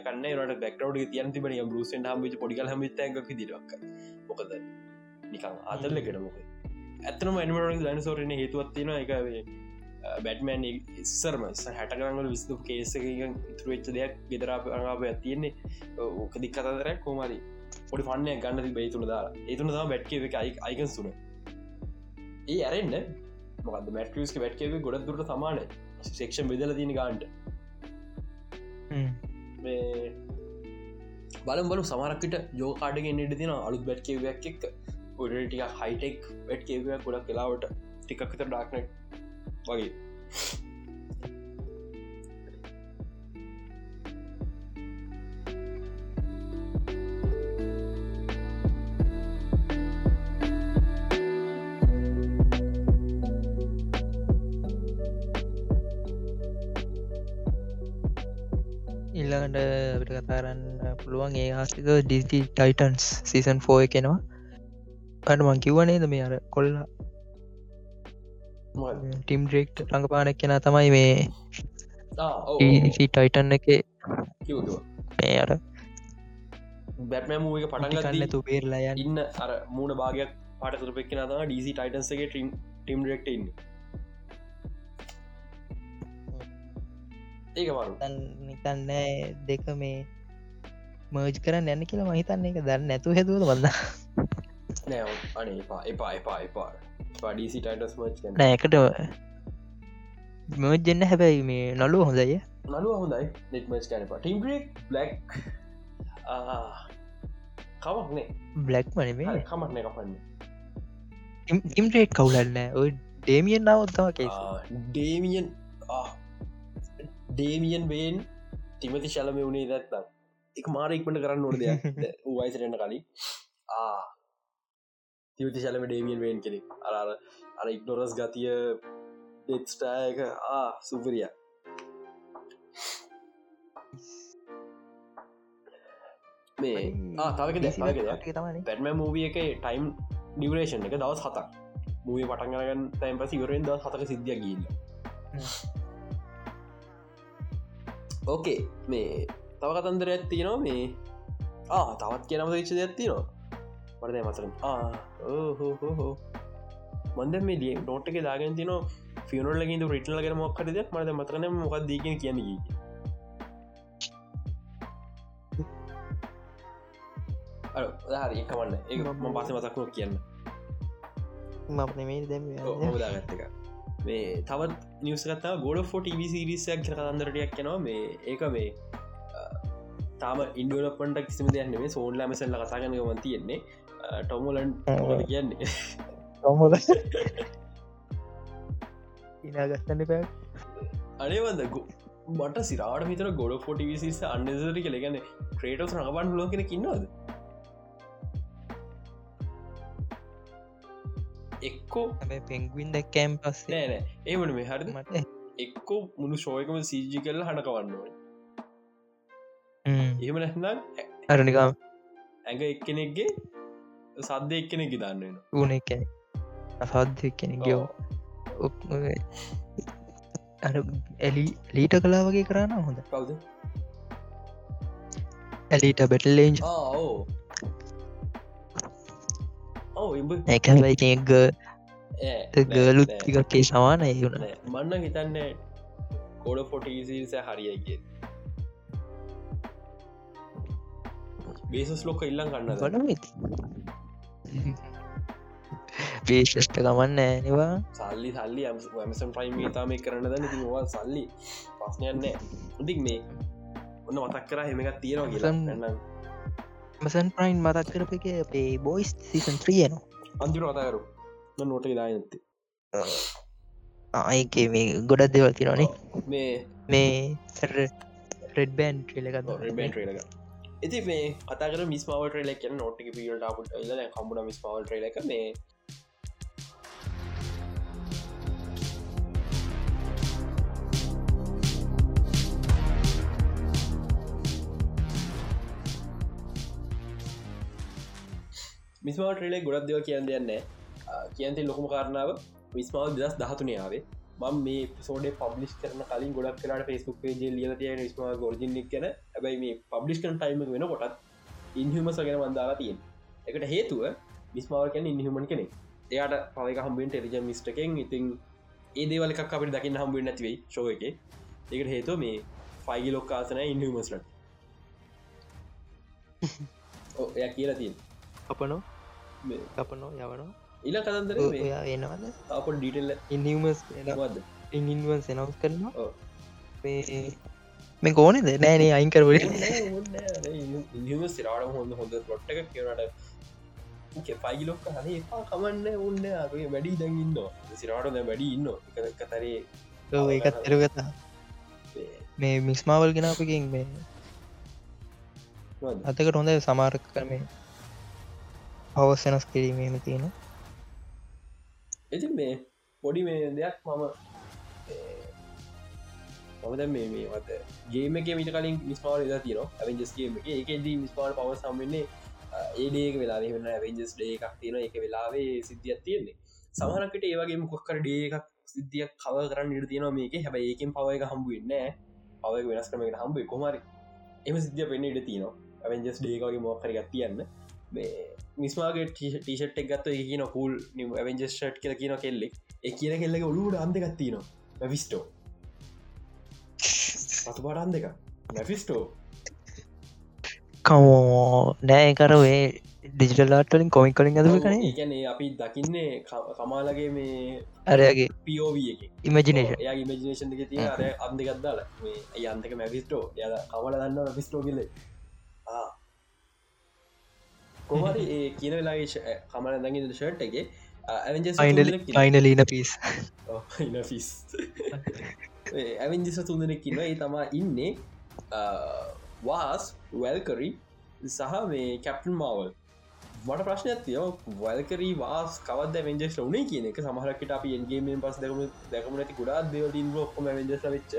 කන්න රට බැක්ටවඩ තියන් තිබන බරුසෙන් හම පොඩිකල් හම ක දිරක් මොකද නිකං අදල්ලකට මොක ඇතනම ඇනිමටරක් දයිනසෝරන හේතුවත්තින එකවේ බැටමන් ඉස්සරම හැටකරංගල විස්තු කේසක ඉතුරවෙච්ච දෙයක් ගෙදරාප අඟාප ඇතියෙන්නේ ඕක දික් කතරයක් කෝමරි පොඩි පන්නය ගන්න බේතුන දා ඒතුන තම බැට්කේ එක අයිකන් සුන ඒ ඇරෙන්න්න මොකද මැට්‍රියස්ක වැට්කේ ගොඩ දුරට සමාන සෙක්ෂන් බෙදල තින ගාන්ට. බලම් බලු සමරක්කට යෝකාඩගෙන් ඉට තින අලුත් බැට්කේවයක් එක් ගොඩටික හයිටෙක් වැට්කේවයක් ගොඩක් කලාවට ටිකක්ත ඩාක්නට් වගේ ඉල්ලඟට අපිට කතාරන්න පුළුවන් ඒ ආස්තික ඩිසි ටයිටන්ස් සීසන් ෆෝ එකෙනවා අට මං කිව්වනේද මේ අර කොල්ලා ටිම් ඩෙක්් රඟපානක් කෙන තමයි මේ ටයිටන් එක. මේ අර බැටම මූක පටගන්න තු බේරලා ඉන්න අර මූුණ භාගයක් පට තුරපෙක් න තම ඩීසි ටයිටන්සගේ ටම් ටිම් ඉන්න. ඒක නිතන්නෑ දෙක මේ මර්ජ් කරන්න යන්න කියලා මහිතන්න එක දන්න නැතු හැතුවද බන්න නෑ අනේ එපා එපා එපා එපා නෑකට මජන්න හැබැයි මේ නලු හොඳය. නලුව හොඳයි. ටිම්ග්‍රක් බ්ලක් කවක්නේ බ්ලක් මනේ කමක්න කපන්න. ඉම්ටේට් කවුලන්න ඔය ඩේමියන් නවත්තම කේ ඩේමියන් ඩේමියන් බේන් තිමති ශලම වුණේ දැත්නම් එක මාරක්මට කරන්න ඕනද වයිසරන්න කලින් තිවති ශලම ඩේමියන් වේන් කෙනෙ අර අර ඉක්නොරස් ගතිය ඩෙත්ස්ටායක ආ සුපරිය. මේ තවක පැටම මූවිය එක ටයිම් ඩිවරේෂන් එක දවස් හතක්. මූවිය පටන්ගරගන්න තැන් පස ඉවරෙන් දවස් හතක සිද්ධිය ගීල ඕකේ මේ තව කතන්දර ඇත්තිනවා මේ ආ තවත් කියනම විච්ච ඇත්තිනවා මරද මතර හෝ මන්ද මේ ලිය නෝට් එක දාගෙන තින ෆියනොල්ලගින් රිටල ගෙන මොක්කටද මට මතරන මොක් දීගෙන කියන්න හරි එකමන්න ඒ ම පස මතක්නො කියන්න. මනේ දැම දාගත්තක මේ තවත් නිවසකතා ගොඩ ෆොට විසිරිසයක් කතන්දරටයක් යනවා මේ ඒක මේ තාම ඉන්ඩුවලපට කිසිම දෙයන්න මේ සෝන්ලා මසල්ල කතාගන ගමන් තියෙන්නේ ටොමලන් කියන්නේ. ටොමල ඉනාගත්තන්න පැ අනේවද මට සිරාට මිතර ගොඩ ෆොටි විසිස අන්නසරි කළගන්න ක්‍රේටෝස් රඟබන් ලෝකෙන කින්නවද එක්කෝ පෙන්ගවින් දැක්කෑම් පස් නෑන ඒමන මේ හරි මට එක්කෝ මුළු ශෝයකම සීජි කරල හඬකවන්න එහෙම නැත්නම් අරනිකම් ඇඟ එක්කෙනෙක්ගේ සද්ධ එක්කෙනෙ ගිදන්න ඕන එක අසාධ්‍ය කෙනෙ ගෝ අර එලි ලීට කලා වගේ කරන්න හොඳ කවද? ඇලීට බැටල්ලේජ් ඇකයි ග ගලුත් ටිකක්කේ සමාන ඒුණ මන්න හිතන්න කෝඩ ෆොටීසිල්ස හරියගේ බේසස් ලොක ඉල්ලම් ගන්න ගඩ බේෂස්ට ගමන්න නවා සල්ලි සල්ලි. ඇමසන් ප්‍රයිම් තාම කරන්න ද වා සල්ලි. පස්නයන්න උදික් මේ ඔන්න මතක් කර හෙමකත් තියෙනවා කියලා. මසන් ප්‍රයින් මතක් කරප එක අපේ බොයිස් සීසන් ත්‍රියන අන්තිර කතාකරු නොට දායනත්ති ආයක මේ ගොඩක් දෙවල් තිරනේ මේ මේ රෙඩ් බෑන් ට්‍රේලක රෙබන් ට්‍රේලක ඉති මේ අතර මිස් මව ට්‍රේලක් නොටික පිට ට ල කම්බුණ මිස් පවල් ට්‍රේලක මේ. මිස්මාව ට්‍රේලේ ගොඩක් දෙව කියන්න දෙන්න කියන්ති ලොකුම කාරණාව විස්මාව දස් දහතුනයාවේ මම මේ සෝඩ පබ්ලිස් කරන කලින් ගොඩක් කරට ෆෙස්බුක් පේජ ලිය තිය ස්ම ගෝජිනික් කන ඇබයි මේ පබ්ලිස් කන ටයිම වෙන කොටත් ඉන්හම සගෙන වන්දාලා තියෙන් එකට හේතුව විස්මාව කැන ඉන්හමන් කෙනෙ එයාට පවක හම්බෙන් ටෙලිජ මිස්ටකෙන් ඉතින් ඒදේවල එකක් අපට දකින්න හම්බුවෙන් නැතිවෙයි ශෝ එක. එකට හේතුව මේ ෆයිගි ලොක්කාසන ඉන්හමස්ලට එය කියලා තියෙන් අපනෝ? අපනෝ? යවනවා ඉල කතන්දර එනවද අප ඩීටල්ල ඉනිවස් වද ඉන්වන් සෙනවස් කරනවා. මේ කෝනෙද නෑනේ අයින්කරවට ඉනිම සිරාට හොඳ හොඳ පොට්ටක කියනට පයිලොක් හන එපා කමන්න ඔන්න අපේ වැඩි දැඟන්න සිරාට දැ වැඩි ඉන්න කතරේ ඒකත් එරගතා මේ මිස්මාවල් ගෙනපකින් මේ අතකට හොඳ සමාරක කරමේ පවස් වෙනස් කිරීමම තියෙන එති මේ පොඩි මේ දෙයක් මම මමද මේ මේ වත ගේම එක මිට කලින් මිස්මාල් ලා තින ඇවෙන්ජස්ගේම එක. එකද මිස්පාල් පව සම්වෙන්නේ ඒඩේක වෙලා වෙන ඇවෙන්ජස් ඩේ එකක් තියෙන එක වෙලාවේ සිද්ධියක් තියෙන්නේ. සමහනකට ඒවගේ මොක්කර ඩේ එකක් සිද්ධියක් කව කරන්න ඉට තියෙන මේක. හැබයි ඒකෙන් පව එක හම්බුවෙන්න පව වෙනස් කරමට හම්බේ කොමරි එම සිද්ධිය පෙන්න්න ඉට තියෙනවා. ඇවෙන්ජස් ඩේකගේ මොක්කරගත් තියන්න. මිස්මාගේ ටීෂට් එක් ගත්ත කියන හුල් නිම ඇවෙන්ජස්ට් කියල කියන කෙල්ලෙක්. ඒ කියන කෙල්ලක ඔලුට අන්දගත්තින මැවිස්ටෝ පතු පටන් දෙක නැෆිස්ටෝ කමෝ නෑකරවේ ඩිජිටල්ලාටලින් කොමික් කලින් ඇද කන ඒකැනේ අපි දකින්නේ කමාලගේ මේ අරයාගේ පෝව එක. ඉමජිනේෂන් ඉමජිනේෂන් එක තිය අර අන්දගත්දාල මේ අයන්තක මැවිස්ටෝ ය කමල දන්න පිස්ටෝ කියලේ කොහරි ඒ කියන වෙලාගේ කමල දඟ ෂට්ගේ යිනලීන පිස් ෆිස් ඇවිජිස තුන්දෙනෙක්කින්න ඒ තමා ඉන්නේ වාස් වැල්කරි සහ මේ කැප්ටන් මවල් මට ප්‍රශ්නයක් තිය වල්කරී වාස් කවද වෙන්ජස් වනේ කියන එක? සමහරකට අපි එන්ගේමෙන් පස් දැකම දැකම නැති ගුඩා දෙවලින් ඔක්කොම වෙන්ජස වෙච්ච.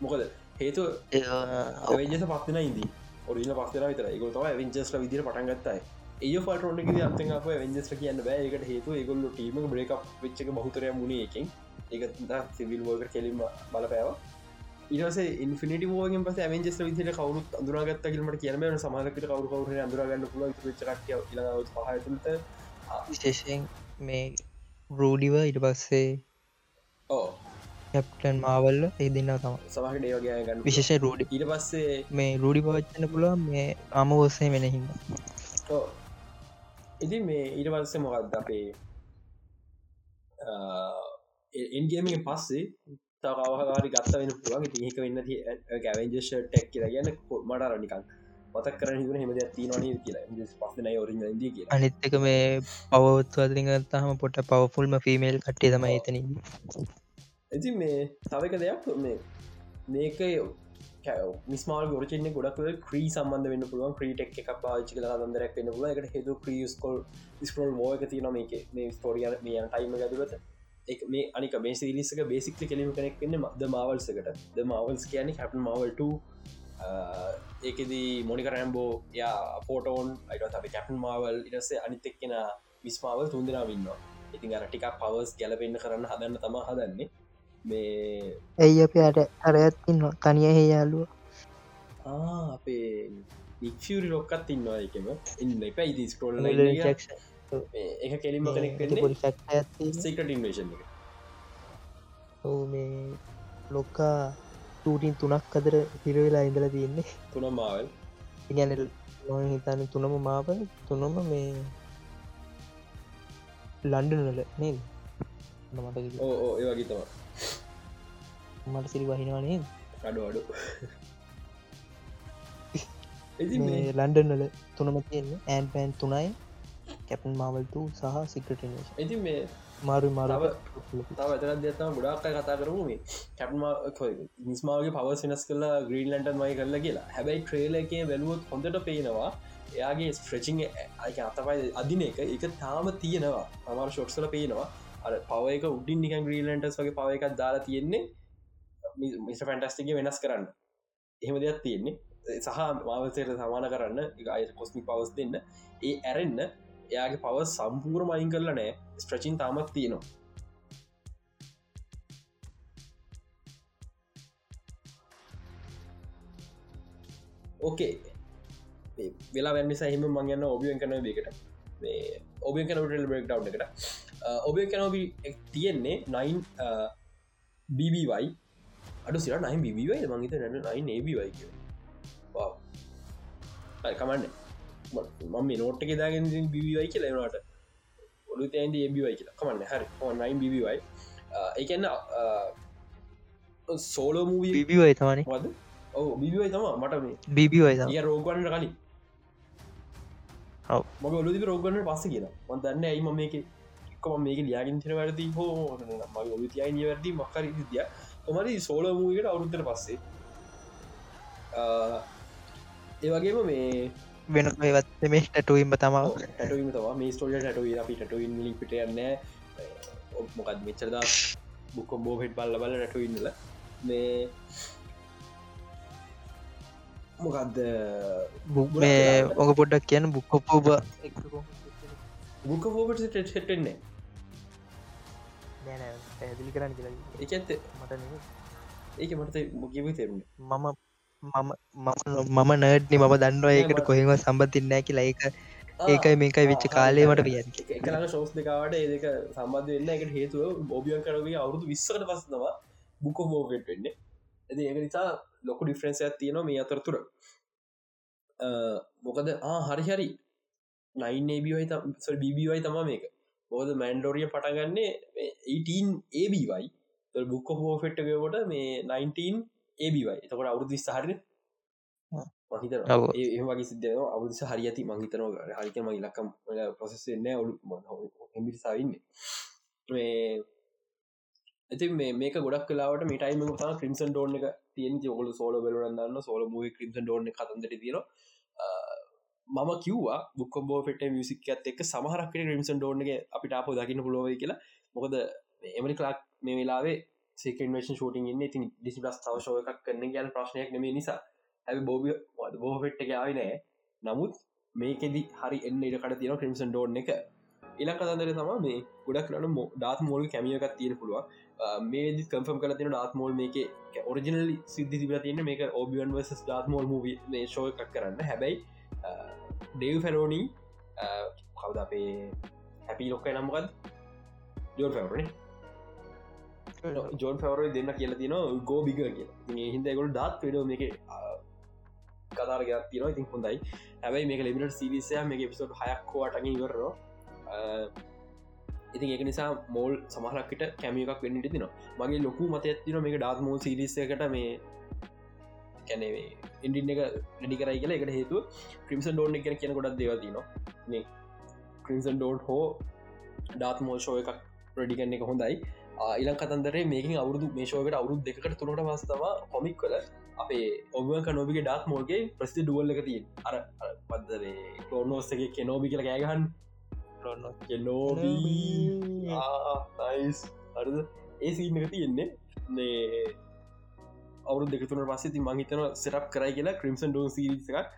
මොකද හේතු වෙජස පත්තින ඉදී ඔරින පස්සර විතර තම වෙන්චස්ල විදිර පටන්ගත්තයි ඒ පටරොන්න අත අප වෙන්ජස් කියන්න බෑකට හේතු ඒගොල්ල ටීම බ්‍රේක් වෙච්චක බහතරය මුණ එකින්. ඒක සිවිල් වෝක කෙලිම බලපෑව. ඉරස ඉන්ෆිනිට ෝගෙන් පස වෙන්ජස් විදිර කවරු අදුරගත් කිලමට කියනම සමහකට කවරු කවර අදුරගන්න පුල චරක් පහතුත විශේෂයෙන් මේ රූඩිව ඉට පස්සේ ඕ කැප්ටන් මාවල්ල ඒ දෙන්න තම විශේෂ රූඩි ඉට පස්සේ මේ රූඩි පවච්චන්න පුළුව මේ අම ඔස්සේ වෙනහින්න ඉති මේ ඊට පස්සේ මොකක්ද අපේ එන්ගේමෙන් පස්සේ තවහරි ගත්ත වෙන පුළුවන්. තික වෙන්න ගැවෙන්ජ ටෙක් කියලා ගන්න මට රනිකන් මතක් කර හින හෙම ති නොන කියලා. කිය අනිත්තක මේ පවත්වාදරිග තහම පොට පවෆුල්ම ෆිමේල් කට්ටේ තම එතන ඇති මේ තවක දෙයක් මේ මේක මිස්මාල් ගොරචන ගොඩක් ක්‍රී සම්බන්ධ වන්න පුළුවන්. ක්‍රීටෙක් එක පාචි කලා දරක් වන්න පුල එකට හෙතු ක්‍රියස්කොල් ස්කෝල් මෝක තියන මේක. මේ ස්තෝරිය මේ ටයිම ගතුගත මේ අනික මේ සිරිසක බේසික් කෙලීම කෙනෙක් වෙන්න ද මවල්සකට ද මවල්ස් කියන හැපන් මවල්ට ඒකෙදී මොනික රැම්බෝ යා පෝටෝන් අයිට අප කැපන් මවල් ඉටස්සේ අනිතෙක් කෙන විස්මාවල් තුන්දෙන වින්නවා ඉතින් අර ටිකක් පවස් ගැලපෙන්න්න කරන්න හදන්න තම හදන්නේ. මේ ඇයි අප අට අරඇත්තින්න තනිය হে යාලුව අපේ නික්ෂරි රොක්කත් ඉන්නවා එකම ඉන්න එක. ඉදි ස්කෝල් එක කෙලිම කෙනෙක් සකට ඉන්වේශන් එක. ඔව මේ ලොක්කා ටූටින් තුනක් අදර හිරවෙලා ඉඳල තියන්නේ. තුන මාවල් ඉගැන නො හිතන තුනම මාව තුනම මේ ලන්ඩනල නේද? මට ඕ ඕ ඒවගේ තම මට සිරි වහිනවානේ අඩු අඩු. ලන්ඩනල තුනම තියන්නේ. ඇන් පෑන් තුනයි කැපන් මාවල්තු සහ සික්‍රටනේෂ ඉති මේ මාරු මාරව ඇතර දෙතම ගොඩක් කතා කරම මේ කැප්ම නිස්මාගේ පව වෙනස් කලා ග්‍රීන්ලන්ටන් මයි කරලා කියලා. හැබැයි ට්‍රේල එක වැලුවොත් හොඳට පේනවා එයාගේ ස්ට්‍රචිං අය අතපයි අදින එක එක තාම තියෙනවා. අමාර ෂොට්සල පේනවා. අ පව එක උඩින් නික ග්‍රීලන්ටස් වගේ පව එකක් දාලා තියෙන්නේ මිස ෆැන්ටස්ටික වෙනස් කරන්න. එහෙම දෙයක් තියෙන්නේ. සහ මාවසයට සමාන කරන්න. අය කොස්මි පවස් දෙන්න. ඒ ඇරෙන්න්න එයාගේ පව සම්පූර් මයින් කරල නෑ ස්ට්‍රචින් තාමත් තියෙනවා. ඕකේ වෙලා වැනි සහිම මංගන්න ඔබියෙන් කන දෙකට ඔබිය කනට බෙක් ඩව් එකට. ඔබේ කනෝබි තියෙන්නේ නයින් බිබවයි අඩු සිර නයි බිබවයි මංගත නැන නයි ඒබවයි කමන්න. මම නෝට් එක දාගෙන බිවයි කියලා නට ඔඩු තෑන්ද ඒබිවයි කියලා. කමන්න. හරි. නයි බිවයි එකන්න සෝලෝ මූවී බිබිවයි තමන ඔ බිබිවයි තම මට මේ. බිබිවයි රෝගන්න කලින්. මග ඔලුදි රෝගන්න පස්ස කියලා. මන්දන්න ඇයිම මේක එක්කම මේක ලියගින් තින වැරදි හෝ මගේ ඔලු තියයි නිවැරදි මක්කර දිය ඔමරි සෝල මූකට අවුරුත්තර පස්සේ. ඒවගේම මේ වෙන ඒවත් මේ ටටුවීම තමාව ටටීම තම. මේ ස්ටෝල ටටුව අපි ටටුවන් ලි පිට යන්න මොකත් මෙච්චරදා බුක්කොම් බෝ හෙට් බල්ල බල ටටුවන්නල මේ මොකක්ද මේ ඔක පොඩ්ඩක් කියන බුක්කොප්පෝබ බුක හෝබට ටෙට්ටෙන්නේ පැදිලි කරන්න කියලා එකඇත්ත මට ඒක මට මොකිව තෙරුණ. මම මම මම නඩ්නි මම දන්නවා ඒකට කොහෙම සම්බතින්නෑ කියලා. ඒක ඒකයි මේකයි විච්ච කාලේමට පිය ශෝස් දෙකාවට ඒක සම්බන්ධ වෙන්න එකට හේතුව බෝබියන් කරගේ අවුරුදු විස්සකට පස්සනවා බුක මෝගෙට් වෙන්න. ඇති ඒක නිසා ලොකු ඩිෆරන්සයක් තියෙනවා මේ අතරතුර. මොකද ආ හරි හරි. නයින් ඒබිවයි බිබිවයි තම මේක බෝද මැන්ඩෝරිය පටගන්නේ 18 ඒබිවයි බුක්ක හෝෆෙට්ටකකොට මේ 19 ඒබිවයි එතකොට අවුදු විස්ථාරන මහිත ඒ වගේ සිද අවුදස හරිඇති මහිතන හරික මගේ ලක්කම් පොසෙස් එන්න ඔලු හෙමිරිසාවන්න මේ ඇති මේක ගොඩක් කලාවට මේටයිම තා ක්‍රිම්සන් ඩෝන එක තියෙන් ඔගල සෝල බලරන්න සෝල මූ ක්‍රිම්සන් ඩෝන කතන්දර තිර මම කිව්වා බුක් බෝ ට මියසික් ඇත් එක් සමහරක්ට ක්‍රිම්සන් ඩෝන්ගේ අපිට අප දකින්න පුලොව කියලා. මොකද එමනි කලාක් මේ වෙලාවේ සේකන්වේෂන් ෂෝටින් ඉන්න. ඉතින් ඩිසි ලස් තවශෝය එකක් කරන්න ගැන ප්‍රශ්නයක් නෙම නිසා. ඇ බෝබ බෝපෙට්ට යාවි නෑ නමුත් මේකෙදි හරි එන්න ඉඩකට තියෙන ක්‍රිම්සන් ඩෝන් එක. එලක් කතන්දර තම මේ ගොඩක් කරන ඩාත් මෝල් කැමියකත් තියෙන පුළුව මේ කම්ෆම් කල තින ඩාත් මෝල් මේක ඔරිජනල් සිද්ධි තිබල තියන්න මේක ඔබියන් වස් ඩාත් මෝල් මූ ශෝය එකක් කරන්න. හැබැයි ඩේව් ෆැරෝනී කවද අපේ හැපි ලොක්ක නම්ගත් ජෝල් ෆැවරනේ ජෝන් ෆවර දෙන්න කියලා තින ගෝ බිග කිය හිදගොල් ඩාත් පෙඩ මේක කතාරග තින ඉතින් හොඳයි. හැබයි මේක ලිමිට සිරිසය මේ පිසොට් හයක්කෝටග ඉවරනවා. ඉතින් ඒක නිසා මෝල් සමහරක්කට කැමියකක් වෙන්නට තින මගේ ලොකු මත ඇතින මේක ඩාත් මෝල් සිරිසකට මේ කැනේ ඉන්ඩින්න එක වැඩි කරයි කියලා එකට හේතු ක්‍රිම්සන් ඩෝන් එක කියන ගොඩක් දෙවතිනවා ක්‍රිම්සන් ඩෝන්් හෝ ඩාත් මෝෂෝ එකක් ප්‍රඩිකන්න එක හොඳයි. ඉලන් කතන්දරේ මේකින් අවුරුදු මේශෝකට අවුරුදු දෙකට තුළට මස්තම කොමික් කල අපේ ඔබක නොබිගේ ඩාත් මෝල්ගේ ප්‍රස්ති ඩුවල් එක තිය අර පදදරේ කලෝනෝස්සගේ කෙනෝබි කියල කෑගහන් කෙනෝබී අරද ඒ සීන එක තියෙන්නේ මේ අවුරු දෙකතුන පස්සේ මහිතන සෙටප් කරයි කියලා ක්‍රිම්සන් ඩෝ සිරිස එකක්.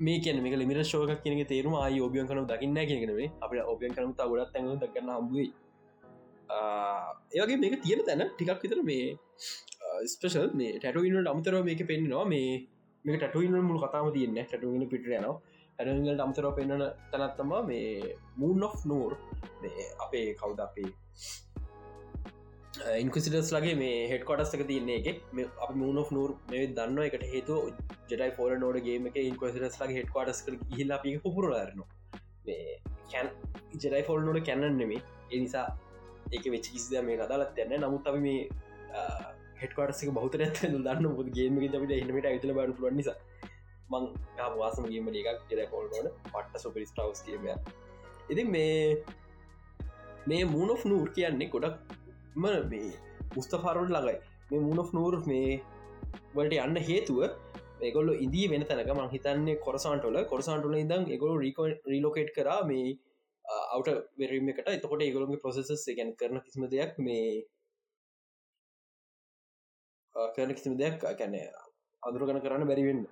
මේ කියන මේ ලිමිට ශෝක කියන තේරුම ආය ඔබියන් කනු දකින්න කියනෙේ අප ඔබියන් කනු ගොඩත් ඇඟ දක්ගන්න හම්බුවයි ඒවගේ මේක තියෙන තැන ටිකක් විතර මේ ස්පේෂල් මේ ටටුවනට අමතරව මේක පෙන්න්නවා. මේ මේ ටටුවන මුළු කතාම තියන්න ටටුවන පිටයනවා ඇරගට අමතරව පෙන්න්නන තැනත්තම මේ මූන් ඔෆ් නෝර් අපේ කවුද අපේ Uh, ඉන්කසිටස් ලගේ මේ හෙට කොටස් එක තියන්නේ එක. අප මූන් of නූර් මේ දන්න එකට හේතු ජෙටයි ෆෝර නෝඩ ගේම එක ඉන්කසිටස් ලගේ හෙට කොටස් හිල්ලා පි පුරරන කැන් ජෙරයි ෆොල් නොට කැනන් නෙමේ එනිසා ඒක වෙච් කිසිද මේ අදාලත් යන්න නමුත් අපි මේ හෙටකාටසික බෞතර ඇත දන්න මුද ගේම අපිට එහමට ඇතල බඩ පුුවන් නිසා. මං වාසමගේම එකක් ජෙර ෆොල්නොට පට්ට සුපරිස් ටවස් කියම ඉති මේ මේ මූනො නූර් කියන්නේ ගොඩක් ම මේ මුස්තෆාරුන් ළඟයි. මේ මූනො නූර් මේ වලට යන්න හේතුව ඒගොල්ල ඉදී වෙන තැනක මං හිතන්නේ කොරසාන්ටොල කොරසාන්ටුල ඉදම් එගොල රීලෝකේට් කර මේ අවුට වෙරීම එකට. එතකොට ඒගොළොගේ ප්‍රසෙසස් ගැන කරන කිසිම දෙයක් මේ කරන කිසිම දෙයක් කැන අඳුරගන කරන්න බැරිවෙන්න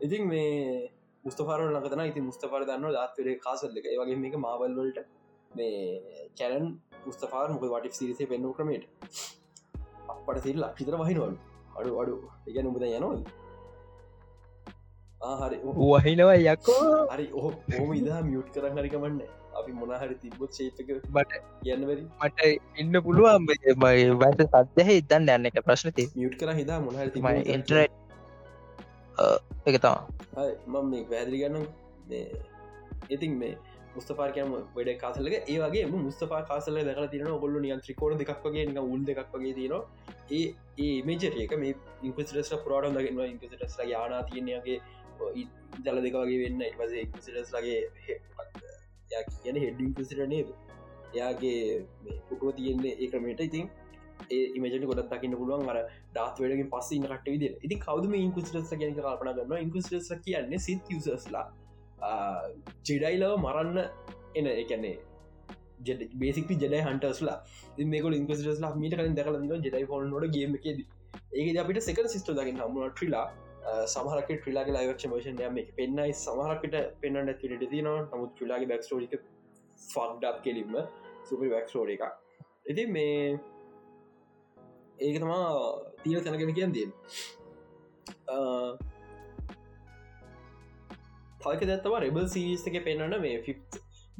ඉතින් මේ මුස්තපාර ලකතන ඉති මුස්තපාර දන්න දත්වරේ කාසල්ල එක. වගේ මේක මාවල්වලට මේ කැරන් මුස්තපාර මොක වටික් සිරිසේ පෙන්නු ක්‍රමේට අපට සිල්ල අක්ෂිතර වහිනවල්. අඩු අඩු. එක නුබද යනවල් හරි. වහිනවා යකෝ. හරි ඔහ ඕම ඉදා මියුට් කරන්න හරිකමන්න අපි මොනහරි තිබොත් ශේපක බට යන්නවැරි මට ඉන්න පුළුවන් වැට සත්‍යහ ඉදන්න යන්න එක ප්‍රශ්නති මියුට් කර හිදා මොනහරි ඉන්ටරට් එක තම මම මේ පැදිලි ගන්න ඉතින් මේ මුස්තපාර්කයම වැඩ කාසලක ඒවගේ මුස්තපා කාසල දක තින ගොල්ල නියන් ත්‍රිකෝඩ දෙක්වගේ නික උල් දෙක් වගේ තින ඒ ඒ මේජරක මේ ඉන්පසිටස් පුරාඩ දගන්න ඉන්පසිටස් ලගේ යානා තියනගේ දල දෙක වගේ වෙන්න. ඉවස ඉන්පසිටස් ලගේ කියන හෙඩ ඉන්පසිට නේද? එයාගේ පුටුව තියෙන්නේ ඒ ක්‍රමේට ඉතින් ඒ ඉමජන ගොඩ දකින්න පුළුවන්. අර ඩාත්වඩගේ පස්ස ඉන්න කට විදිර ඉති කවදම ඉන්කුසිටස් ගැන කල්පන ගන්න ඉන්කුසිටස් කියන්නේ සිත් යසස්ලා ජෙඩයිලව මරන්න එන එකන්නේ බේසික ජෙඩ හන්ටස්ලා මේක ඉන්කස්ලා මීට කලින් දකල ජෙඩයි ෆෝන් නොට ගේම එකෙද. ඒක අපිට සෙක සිස්ට දකින්න හමුණ ට්‍රිලා සමහරක ට්‍රිලාගේ ලයිවක්ෂ මෝෂන් යම එක පෙන්න්නයි සමහරකට පෙන්න්න ඇතිට තින නමුත් ට්‍රිලාගේ බැක්ස්ටෝරික ෆක්ඩක් කෙලින්ම සුපරි වැක්ස්ටෝර එක ඉති මේ ඒක තමා තීන තැනගෙන කියන් තයික දැත්තව රෙබල් සිරිස් එක පෙන්න්න මේ ෆි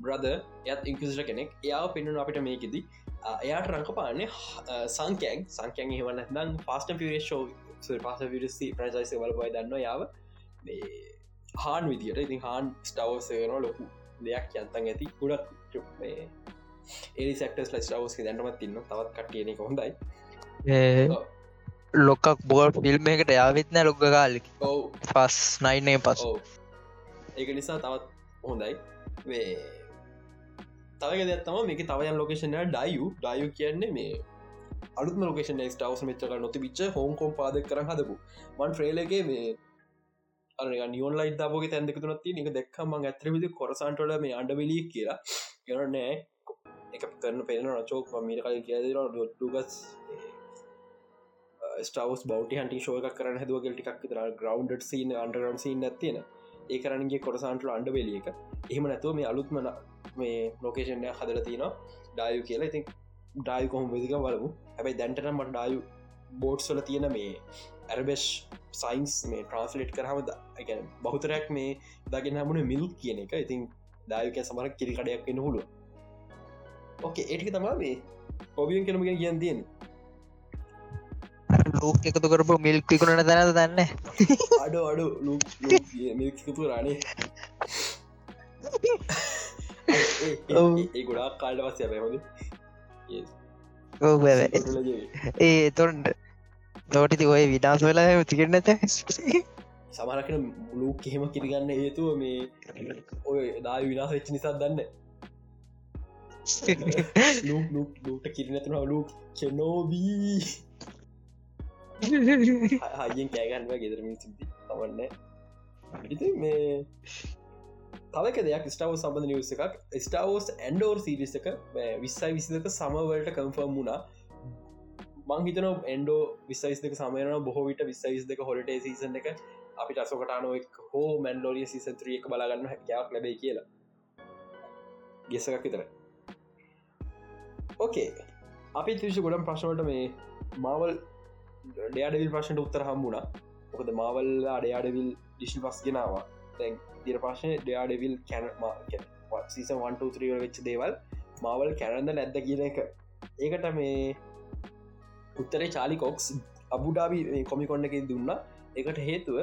බ්‍රද යත් ඉංකසිට කෙනෙක්. එයා පෙන්නුන අපිට මේකෙද. එයාට රංක පාන්නේ සංකෑන් සංකයන් හවන්න දන් ෆාස්ට පිරේෂෝ පාස විරස්ති ප්‍රජයිස වල බයි දන්න යාව හාන් විදිට ඉතින් හාන් ස්ටවසයන ලොකු දෙයක් යන්තන් ඇති. ගොඩක් ඒ සෙක්ටස් ලස්ටවස් දැන්නමත් තින්න තවත් කටයනෙ හොඳයි. ලොක්කක් බෝල් ෆිල්ම් එකට යාවිත්න ලොක්ග කාලෙ පස් නයිනේ පස් ඒක නිසා තවත් හොඳයි. වේ තවක දත්තම මේක තවයන් ලොකේෂන ඩයු ඩයු කියන්නේ මේ අලුත් ලොකේෂන ස්ටවස් මෙච්චක නොති විච්ච හෝන්කෝම් පාද කර හදපු. මන් ්‍රේලගේ මේ නියෝන් ලයි දාපගේ තැන්දක තුනත්ති එක දෙක්කම ඇත්‍රවිදි කොරසන්ටල මේ අන්ඩවෙලි කියලා යනනෑ එක කරන පෙන රචෝක් මීට කල කියදර ඩොට්ටුගස් ස්ටවස් බෞට හන්ටි ශෝක කරන හදුවගල් ටික් තර ග්‍රවන්් සීන අන්ඩරන් සීන් ඇතින ඒකරන්ගේ කොරසන්ටල අන්ඩ වෙලිය එක. එහෙම නැතුව මේ අලුත්මන මේ ලෝකේෂන්ය හදල තින ඩායු කියලා. ඉතින් ඩායු කොහොම වෙදික බලමු. හැබයි දැන්ටන මට ඩායු බෝඩ්ස්වල තියෙන මේ ඇරබෙෂ් සයින්ස් මේ ට්‍රන්ස්ලේට් කරහම ගැන බහුතරයක් මේ දගෙන හමුණ මිල්ක් කියන එක. ඉතින් දායක සමරක් කිරි කඩයක් වෙන හුළු ඕකේ ඒටික තමා මේ ඔබියෙන් කෙනමගෙන් කියන් තියෙන ලෝක එකතු කරපු මිල්ක් පිකුණට තැනද දන්න? අඩු අඩු. මිල්කතු රනේ ඒ ගොඩක් කාල්ඩ පස්සය බැහොද ඒ තොන්ට තෝටිති ඔය විඩාස් වෙලා තිකෙන් නැත සමරකන ලූක් එහෙම කිරිගන්න හේතුව මේ ඔය දා විනාස වෙච්ච නිසාත් දන්න ලූට කිරිනතුන ලූ චෙනෝබී හයිෙන් කෑගන්ව ගෙදරමින් සිද්ධි තමන්න ඉති මේ තවක දෙයක් ස්ටාව සබඳ නිවස එකක් ස්ටාවෝස් ඇන්ඩෝර් සිරිස එක විස්සයි විසිදක සමවලට කම්ෆර්ම් වුණා මංහිතන එන්ඩෝ විස්සයිස්ක සමයන බොහෝවිට විස්සයිස් දෙක හොලට සීසන් එක අපි අසකටානුවක් හෝ මැන්ලෝරිය සිසන්ත්‍රියක බලාගන්න හැකයක් ලැබයි කියලා. ගෙසකක් විතර ඕකේ අපි තිශ ගොඩම් ප්‍රශ්නවට මේ මාවල් ඩයාඩවිල් ප්‍රශ්නට උත්තර හම්බුණා. මොකද මාවල් අඩයාඩවිල් ඩිෂි පස් ගෙනවා. තැන් දිර ප්‍රශ්නය ඩයාඩවිල් කැන සීස 1ත්‍රිය වෙච්ච දේවල් මාවල් කැරන්ද නැද්ද කියන එක. ඒකට මේ උත්තරේ චාලිකොක්ස් අබුඩාබි කොමිකොන්න එක දුන්න. එකට හේතුව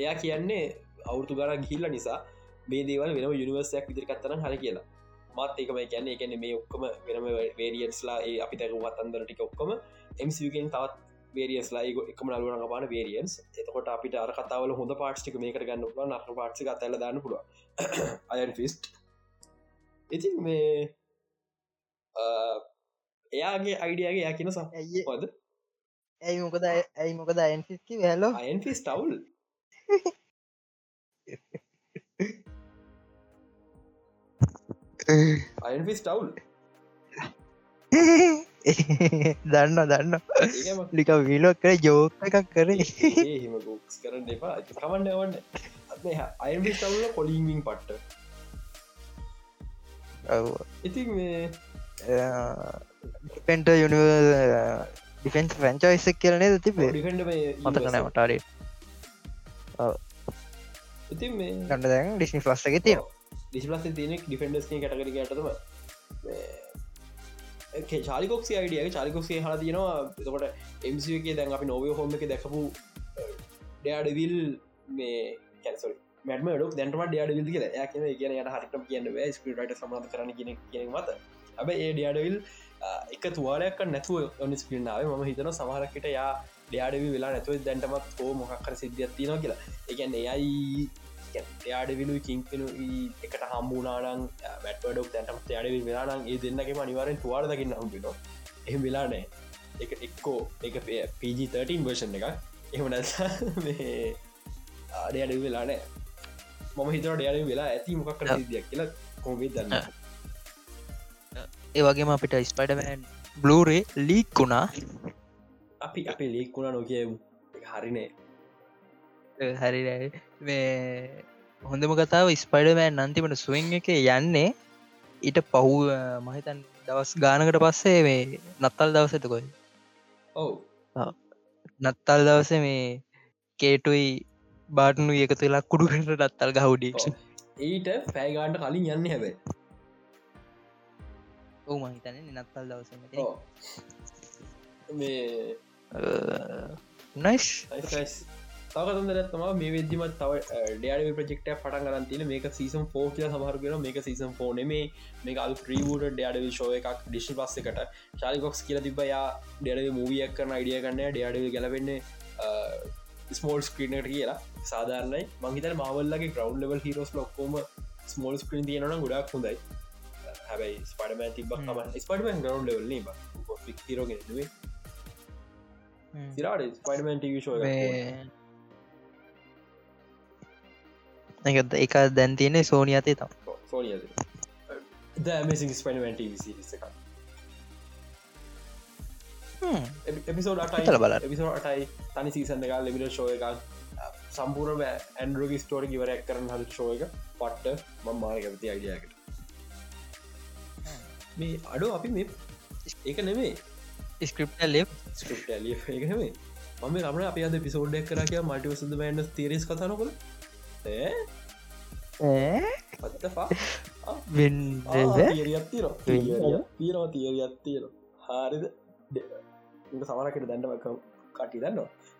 එයා කියන්නේ අවුරතු ගර ගිහිල්ල නිසා මේ දේවල් වෙන යනිවර්සයක් විදිරි කත්තන හර කියලා. මාත් ඒකම ගැන්න එකන මේ ඔක්කම වෙනම වේරියන්ස්ලා ඒ අපි තැරුවත් අන්දර ටික ඔක්කොම එම්සිගෙන් තවත් වේරියස්ලා එකම නලුවන පාන වේරියන්ස් එතකොට අපිට අර කතාවල හොඳ පාට්ික මේක ගන්න පුල නර පාට්ි අතල දාන්න පුළුව අයන් ෆිස්ට් ඉතින් මේ එයාගේ අයිඩියගේ යා කියන සහ ඇයිද ඇයි මොකද ඇයි මොකද අයන්ෆිස්කි වැලෝ අයන්ෆිස් ටවුල් අයන්ෆිස් ටවුල් දන්න දන්න ලික විලොක් කර ජෝක එකක් කරේ. ගෝක්ස් කරන්න එපා. කමන්න වන්න අයන්ෆිස් ටවුල කොලිමින් පට්ට. ඉතින් මේ පෙන්ට යුනිව ඩිෆෙන්ස් ෆ්‍රංචයිසක් කියලනේ තිබේ මතකන මටාරේ ඉතින් මේ ගන්න දැන් ඩිස්නි ෆස්ක තිය ඩිස්ලස් තිනෙක් ඩිෆෙන්ඩස් කටකර ඇටම චාලිකොක්සේ අයිඩිය චාලිකොක්සේ හලා තියෙනවා. එතකොට එමසිගේ දැන් අපි uh, නොවය හොම එක දැකපු ඩයාඩවිල් මේ කැන්සල් මැටම ඩක් දැන්ටම ඩයාඩ විල් කියල. ය කියන කියන යට හරිටම කියන්න ස්පිට සමත කරන කියෙන කියෙන මත. ඇබ ඒ ඩයාඩවිල් uh, එක තුවාලයක් නැතුව ඔනි ස්පිල්නාව ම හිතන සමහරකට යා ඩයාඩවි වෙලා නැතුව දැන්ටමත් හෝ මොකක්කර සිද්ධියත්තිනවා කියලා. එකන්න එයයි යාඩවිලු කිංපෙනු එකට හම්බුනානං වැටඩක් තැන්ටම යාඩවි වෙලානං ඒ දෙන්නගේ අනිවාරෙන් තුවාර දකින්න හම්පිට එහම වෙලානෑ එක එක්කෝ එක පG13 වර්ෂන් එක එහම නැ ආඩයාඩ වෙලානෑ මම හිතර ඩයාඩ වෙලා ඇති මොකක් කර සිදියක් කියලා කොමේ දන්න? ඒවගේම අපිට ස්පයිඩමන් බ්ලූරේ ලීක් වුණා. අපි අපි ලීක් වුණා නොකියමු. හරිනේ හරි මේ හොඳම කතාව ස්පයිඩමෑන් අන්තිමට සුවන් එක යන්නේ. ඊට පහු මහිතන් දවස් ගානකට පස්සේ මේ නත්තල් දවසතකොයි ඔව. නත්තල් දවස මේ කේටුයි බාටනු එකතු වෙලා කුඩු කට නත්තල් ගහුඩික් ඊට පෑගාන්ට කලින් යන්න හැබයි. ඔවු මහිතන නත්තල් දවස මේ නයිස් තවකතන්දරත්තම මේ වෙදදිමත් තව ඩයාඩ ප්‍රෙක්ට පටන් ගරන්තින මේක සීසම් ෆෝ කිය සමහරගෙන මේක සීසම් ෆෝන මේ මේ අල් ්‍රීවූට ඩයාඩවි ශෝය එකක් ඩිශි පස්සකට චාලිකොක්ස් කියල තිබයා ඩඩ මූවියක් කරන අයිඩිය ගන්න ඩයාඩවි ගැලවෙන්නේ ස්මෝල් ස්ක්‍රීනට කියලා. සාධාරනයි මංහිතන මවල්ලගේ ග්‍රවන්් ලවල් හිරෝස් ලොක්කෝම ස්මෝල් ස්ක්‍රීන් තියනන ගොඩක් හොඳයි. හැබයි ස්පඩමන් තිබක් ම ස්පඩමන් ගරවන්් ලවල්ල හිරෝගෙනුවේ සිරාට ස්පයිඩමන් ටව ෂෝ එකද එක දැන් තියෙන සෝනි අතේ තම් සෝනිය දමසි ස්පයිඩමන් එක එපිසෝඩ අටයි බල එපිසෝ අටයි තනි සීසන්න එක ලෙමිට ෂෝ එක සම්පූර්ම ඇන්ඩරෝග ස්ටෝර කිවරක් කරන හල් ෂෝ එක. පට්ට මං මාර කැපති අයිඩියකට මේ අඩු අපි මේ ඒක නෙමේ ස්ක්‍රප් ලෙ ස්ක්‍රප් ලිය එක නෙමේ මම රමන අප අද පිසෝඩ්ඩක් කර කිය මටිව සඳ බන්ඩ තේරෙස් කතනකොල තිරියත්තිර තිීරවා තිරියත්තිර හාරිද? සමරකට දැන්ඩමක කටි දන්න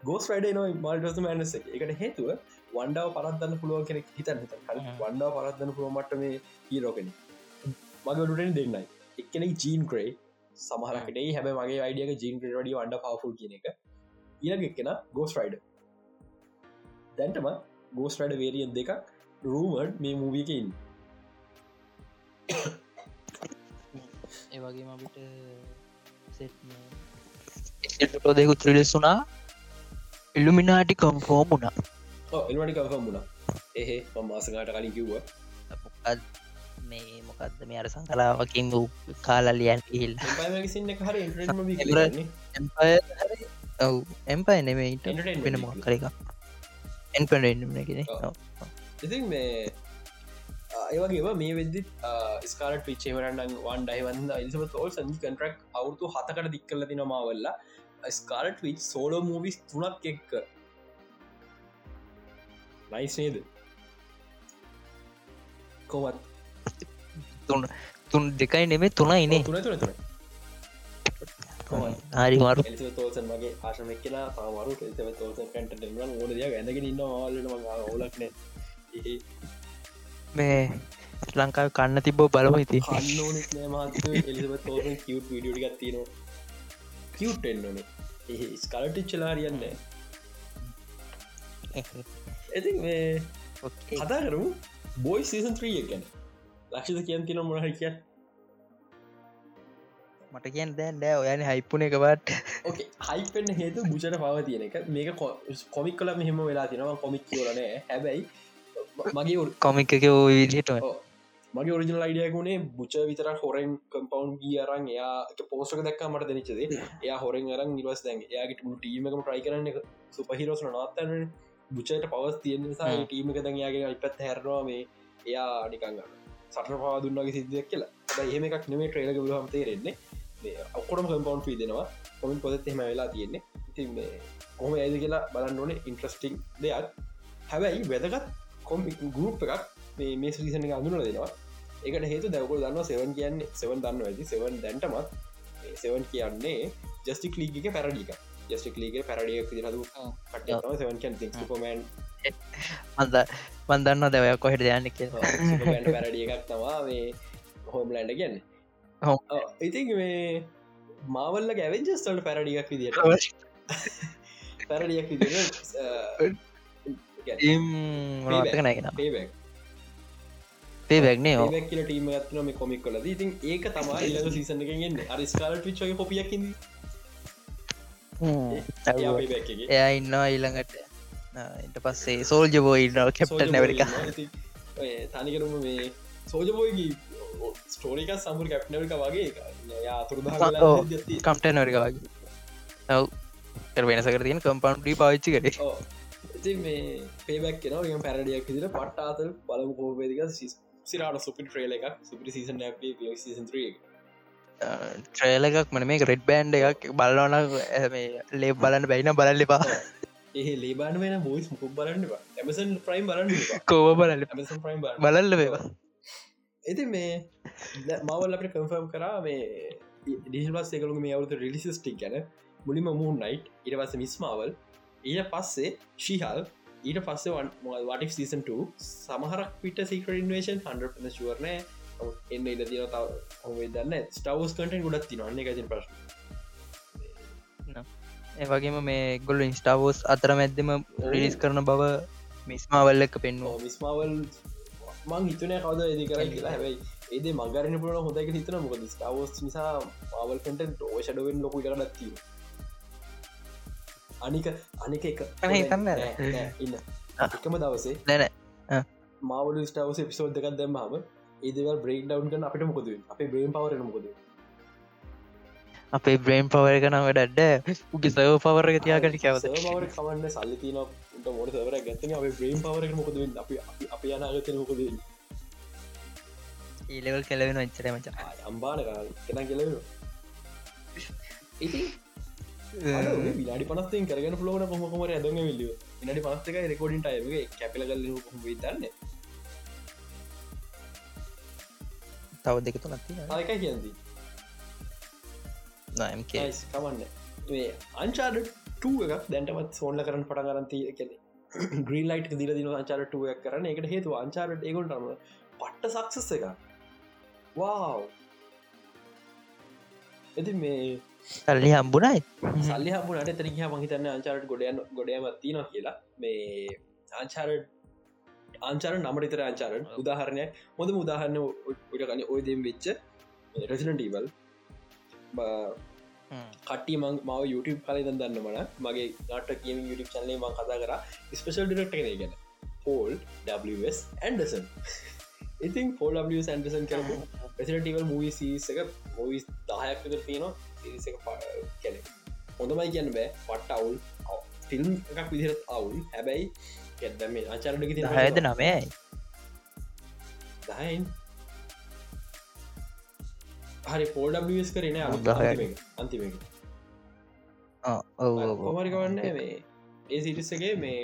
ගෝස් ඩ න මල්ටස මනස එකට හේතුව වන්ඩාව පරත්දන්න පුළුව කෙනෙක් හිතන් හිත වන්ඩාව පරත්දන්න පුළුවමට මේ හීරෝකෙන මගටෙන් දෙන්නයි. එක්කෙනෙක් ජීන් ක්‍රේ සමහරකට හැම. මගේ අයිඩියක ජීන් ක්‍රේ වඩි වන්ඩ පවෆුල් කියන එක. එක්කෙන ගෝස් රයිඩ දැන්ටම ගෝස් රයිඩ වේරියන් දෙකක් රූමඩ් මේ මූවියකඉන්න ඒවගේ අපිට සෙට්ලෝ දෙකු ත්‍රිලෙස් වුනා ඉල්ලුමිනාටි කම්ෆෝම් වුණා. එල්මටි කම්ෆම් වුණා. එහේ මමාසගට කලින් කිව්ව. මේ මොකක්ද මේ අර සංකලාවකින් වූ කාලලියන් ඔව් එම්පයි නෙමේට වෙන මොක් කර එක එන්පෙන්ගෙන ඉතින් මේ ඒවගේ මේ වෙදදි ස්කාලට පිච්චේවරන්න වන් ඩයිවන්න ඉල්සම තෝල් සජි කන්ට්‍රක් අවුතු හතකට දික් කල තිනමාවල්ලා ස්කාලට විච් සෝලෝ මූවිස් තුනක් එක්ක. නයිස් නේද? කොවත් තුන් තුන් දෙකයි නෙමේ තුනයිනේ තුන තුන තුන හරි මරු. තෝසන් මගේ ආශම කියලා පවරු තෝස කැට ඕන දිය ඇඳගෙන ඉන්න වාලට ඔලක්න මේ ලංකාව කන්න තිබෝ බලම ඉති කන්න ඕනෙත් නෑ මහත්ත එලිසබ තෝර කිව් විඩියෝ ගත් තියෙනවා. කිව්ට එන්න ඕනේ. ඒ ස්කලටිච්චලාරියන්න ඇති මේ කතා කරමු. බොයි සීසන් ත්‍රිය ගැන. ලක්ෂද කියන් තින මොනහ කිය මට කියන් දැන් ඔයන හයිපුන එකවට හයිපෙන් හේතු බුචට පව තියෙන එක. මේක කොමික් කල මෙහෙම වෙලා තිනවා කොමික් කියවලනෑ හැබැයි මගේ කොමික් එක විදිට මගේ ඔරිජිනල් අයිඩියකුණේ බුච විතර හොරෙන් කම්පවන්් ගිය අරන් එයා පෝස්ක දක් මට දෙනිචද එයා හොරෙන් අරන් නිවස් දැන් එයාගට ටීමකම ප්‍රයි කරන්න සුපහිරෝස නත්තන්න බුචට පවස් තියෙන නිසා ටීමක දැන් යාගේ අයිපත් හැරවා මේ එයා නිකංගන්න සට පා දුන්නගේ සිද්ධයක් කියලා. එහෙම එකක් නෙමේ ට්‍රේලක හම තේරෙන්නේ ඔක්කොටම කම්පවන්් පී දෙනවා. කොමින් පොදත් එහෙම වෙලා තියෙන්නේ. ඉතින් මේ කොම ඇද කියලා බලන්න ඕනේ. ඉන්ට්‍රස්ටිං දෙයක්. හැබැයි වැදගත් කොමික් ගරුප් එකක් මේ මේ ්‍රීසන අඳුන දෙනවා. එකට හේතු දැවකුල් දන්න සෙවන් කියන්නේ සෙවන් දන්න ඇති. සෙවන් දැන්ටමත් සෙවන් කියන්නේ ජස්ටික් ලීගක පැරඩික ජස්ටික් ලීග පැරඩිය පිදිරතු කට සෙවන් පමන් මන්ද මන්දන්න දැවයක් කොහෙට යන්න කිය පැරඩිය එකක් තවා මේ හෝම් ලන්ඩ කියන්න ඉතින් මේ මාවල්ල ගැවෙන්ජස්ටල් පැරඩියක් විදිට පැරඩියක් විදිර නගෙන පේබැක් පේ වැක්නේ ඕක් කියල ටීම ඇත්නම කොමික් කල ඉතින් ඒක තමා ඉල්ල සීසන එකෙන් අරිස්කාල ිච්චක කොපියකිද එයා ඉන්නවා ඊළඟට. එට පස්සේ සෝල්ජ බෝ ඉන්නවා කැප්ට නැවරික තනිකරම මේ සෝජබෝයගේ ස්ටෝරික සම්පුර කැප්නවරික වගේ අතුරද කම්ට නරික වගේ. ඔව්. වෙනසකර තියෙන කම්පන්ඩි පාච්චි කරේ. ඉති මේ පේබැක් කෙනව පැරඩියක් විදිර පට්ට අතර බලමු කෝපේදික සිරාට සුපි ට්‍රේල එකක්. සුපි සීසන් සීසන් ට්‍රේල එකක් මන මේ රෙඩ් බෑන්් එකක්. බලවන ලේ බලන්න බැයින බලල්ලිපා ඒ ලේබාන වෙන බෝයිස් මුකුක් බලන්න ඇමසන් ප්‍රයිම් බලන්න කෝව බලන්න? ප්‍රයිම් බලල්ල වේවා ඇති මේ මවල් අපට කම්ෆර්ම් කරා මේ ඩිස්ලස් එකකළු මේ අවුතු රිලිසිස්ටික් ගැන. මුලිම මූන් නයිට් ඉරවස මිස්මාවල් ඊට පස්සේ ශීහල් ඊට පස්සේ වටක් සීසන් සමහරක් පිට සිකට ඉන්වේෂන් හන්ඩ ශුවරණය එන්න ඉද තින තව හොේ දන්න ස්ටවස් කටෙන් ගොඩත් තිනන්න එකති ප්‍රශ් ඒවගේම මේ ගොල්ල ඉන්ස්ටාවෝස් අතර මැද්දම රිලිස් කරන බව මිස්මාවල්ල එක පෙන්වා මිස්මාවල් මං හිතනය කවද ඇදි කරයි කියලා. හැබයි ඒද මගරන පුල හොදක හිතන. මොකද ස්ටාවෝස් නිසා මාවල් කටෙන්ට ඕෂඩුවෙන් ලොකු කරනත්තිව අනික අනික එක. හිතන්න ඉන්න. එකම දවසේ නැන මාවල ස්ටවස පිසෝද් දෙකක් දැම්මම ඒදවල් බ්‍රේක් ඩවන් කන අපිට මොකද අපේ බ්‍රේම් පවර මොකද අපේ බ්‍රේම් පවර කන වැඩඩ උගේ සව පවරක තියාගට කැවස පවර කවන්න සල්ලි තින මොට සවර ගැත්තන? අපේ බ්‍රේම් පවර මොකද අපි අප යනාගත මොකද ඒලෙවල් කෙලවෙන ච්චර මච. අම්බාන කෙන ඉතින් විනාඩි පනස්තෙන් කරගෙන පුලෝන කොහොමර ඇදම විල්ල ඉනඩි පනස්තක රෙකෝඩින් ටයගේ කැපල කල දන්න? තව දෙක තුනත්ති ආයක කියද නම් කමන්න. අංචාඩ එකක් දැන්ටමත් සෝන්ල කරන පට ගරන්ති කෙනෙ ග්‍රී ලයිට් දිල දින අංචාරටුවක් කරන එකට හේතු අංචාරට ඒගොටම පට්ට සක්සස් එක වාව් ඇති මේ සල්ලි හම්බුණයි සල්ලි හම්බුනට තරහ මහිතන්න අංචාරට ගොඩයන් ගොඩයමත්තින කියලා. මේ ආංචාරට ආංචාර නමරිතර ආචාර උදාහරණය හොඳ උදාහරන්න උටගන ඔය දෙම් වෙච්ච රෙසිනටීවල් කටි මං මාව YouTube කල දන්න මන මගේ නට කියම YouTube චනලේ මං කතා කර ස්පේෂල් ඩිරක්ට කෙන ගැන. පෝල් ws ඇන්ඩසන් ඉතින් පෝල් ඇන්ඩසන් කරපු රෙසිනටීවල් මූවි සීසක මූවිස් දහයක් විතර තියෙනවා සිරිස කැන හොඳමයි කියන්න බෑ. පට්ට අවුල්. ෆිල්ම් එකක් විදිරත් අවුල්. හැබැයි ගැදම අචරට හයද නමයි දහයින් හරි පෝඩස් කරන අන්තිම ඔමරිකවන්න මේ ඒ සිටිස්සගේ මේ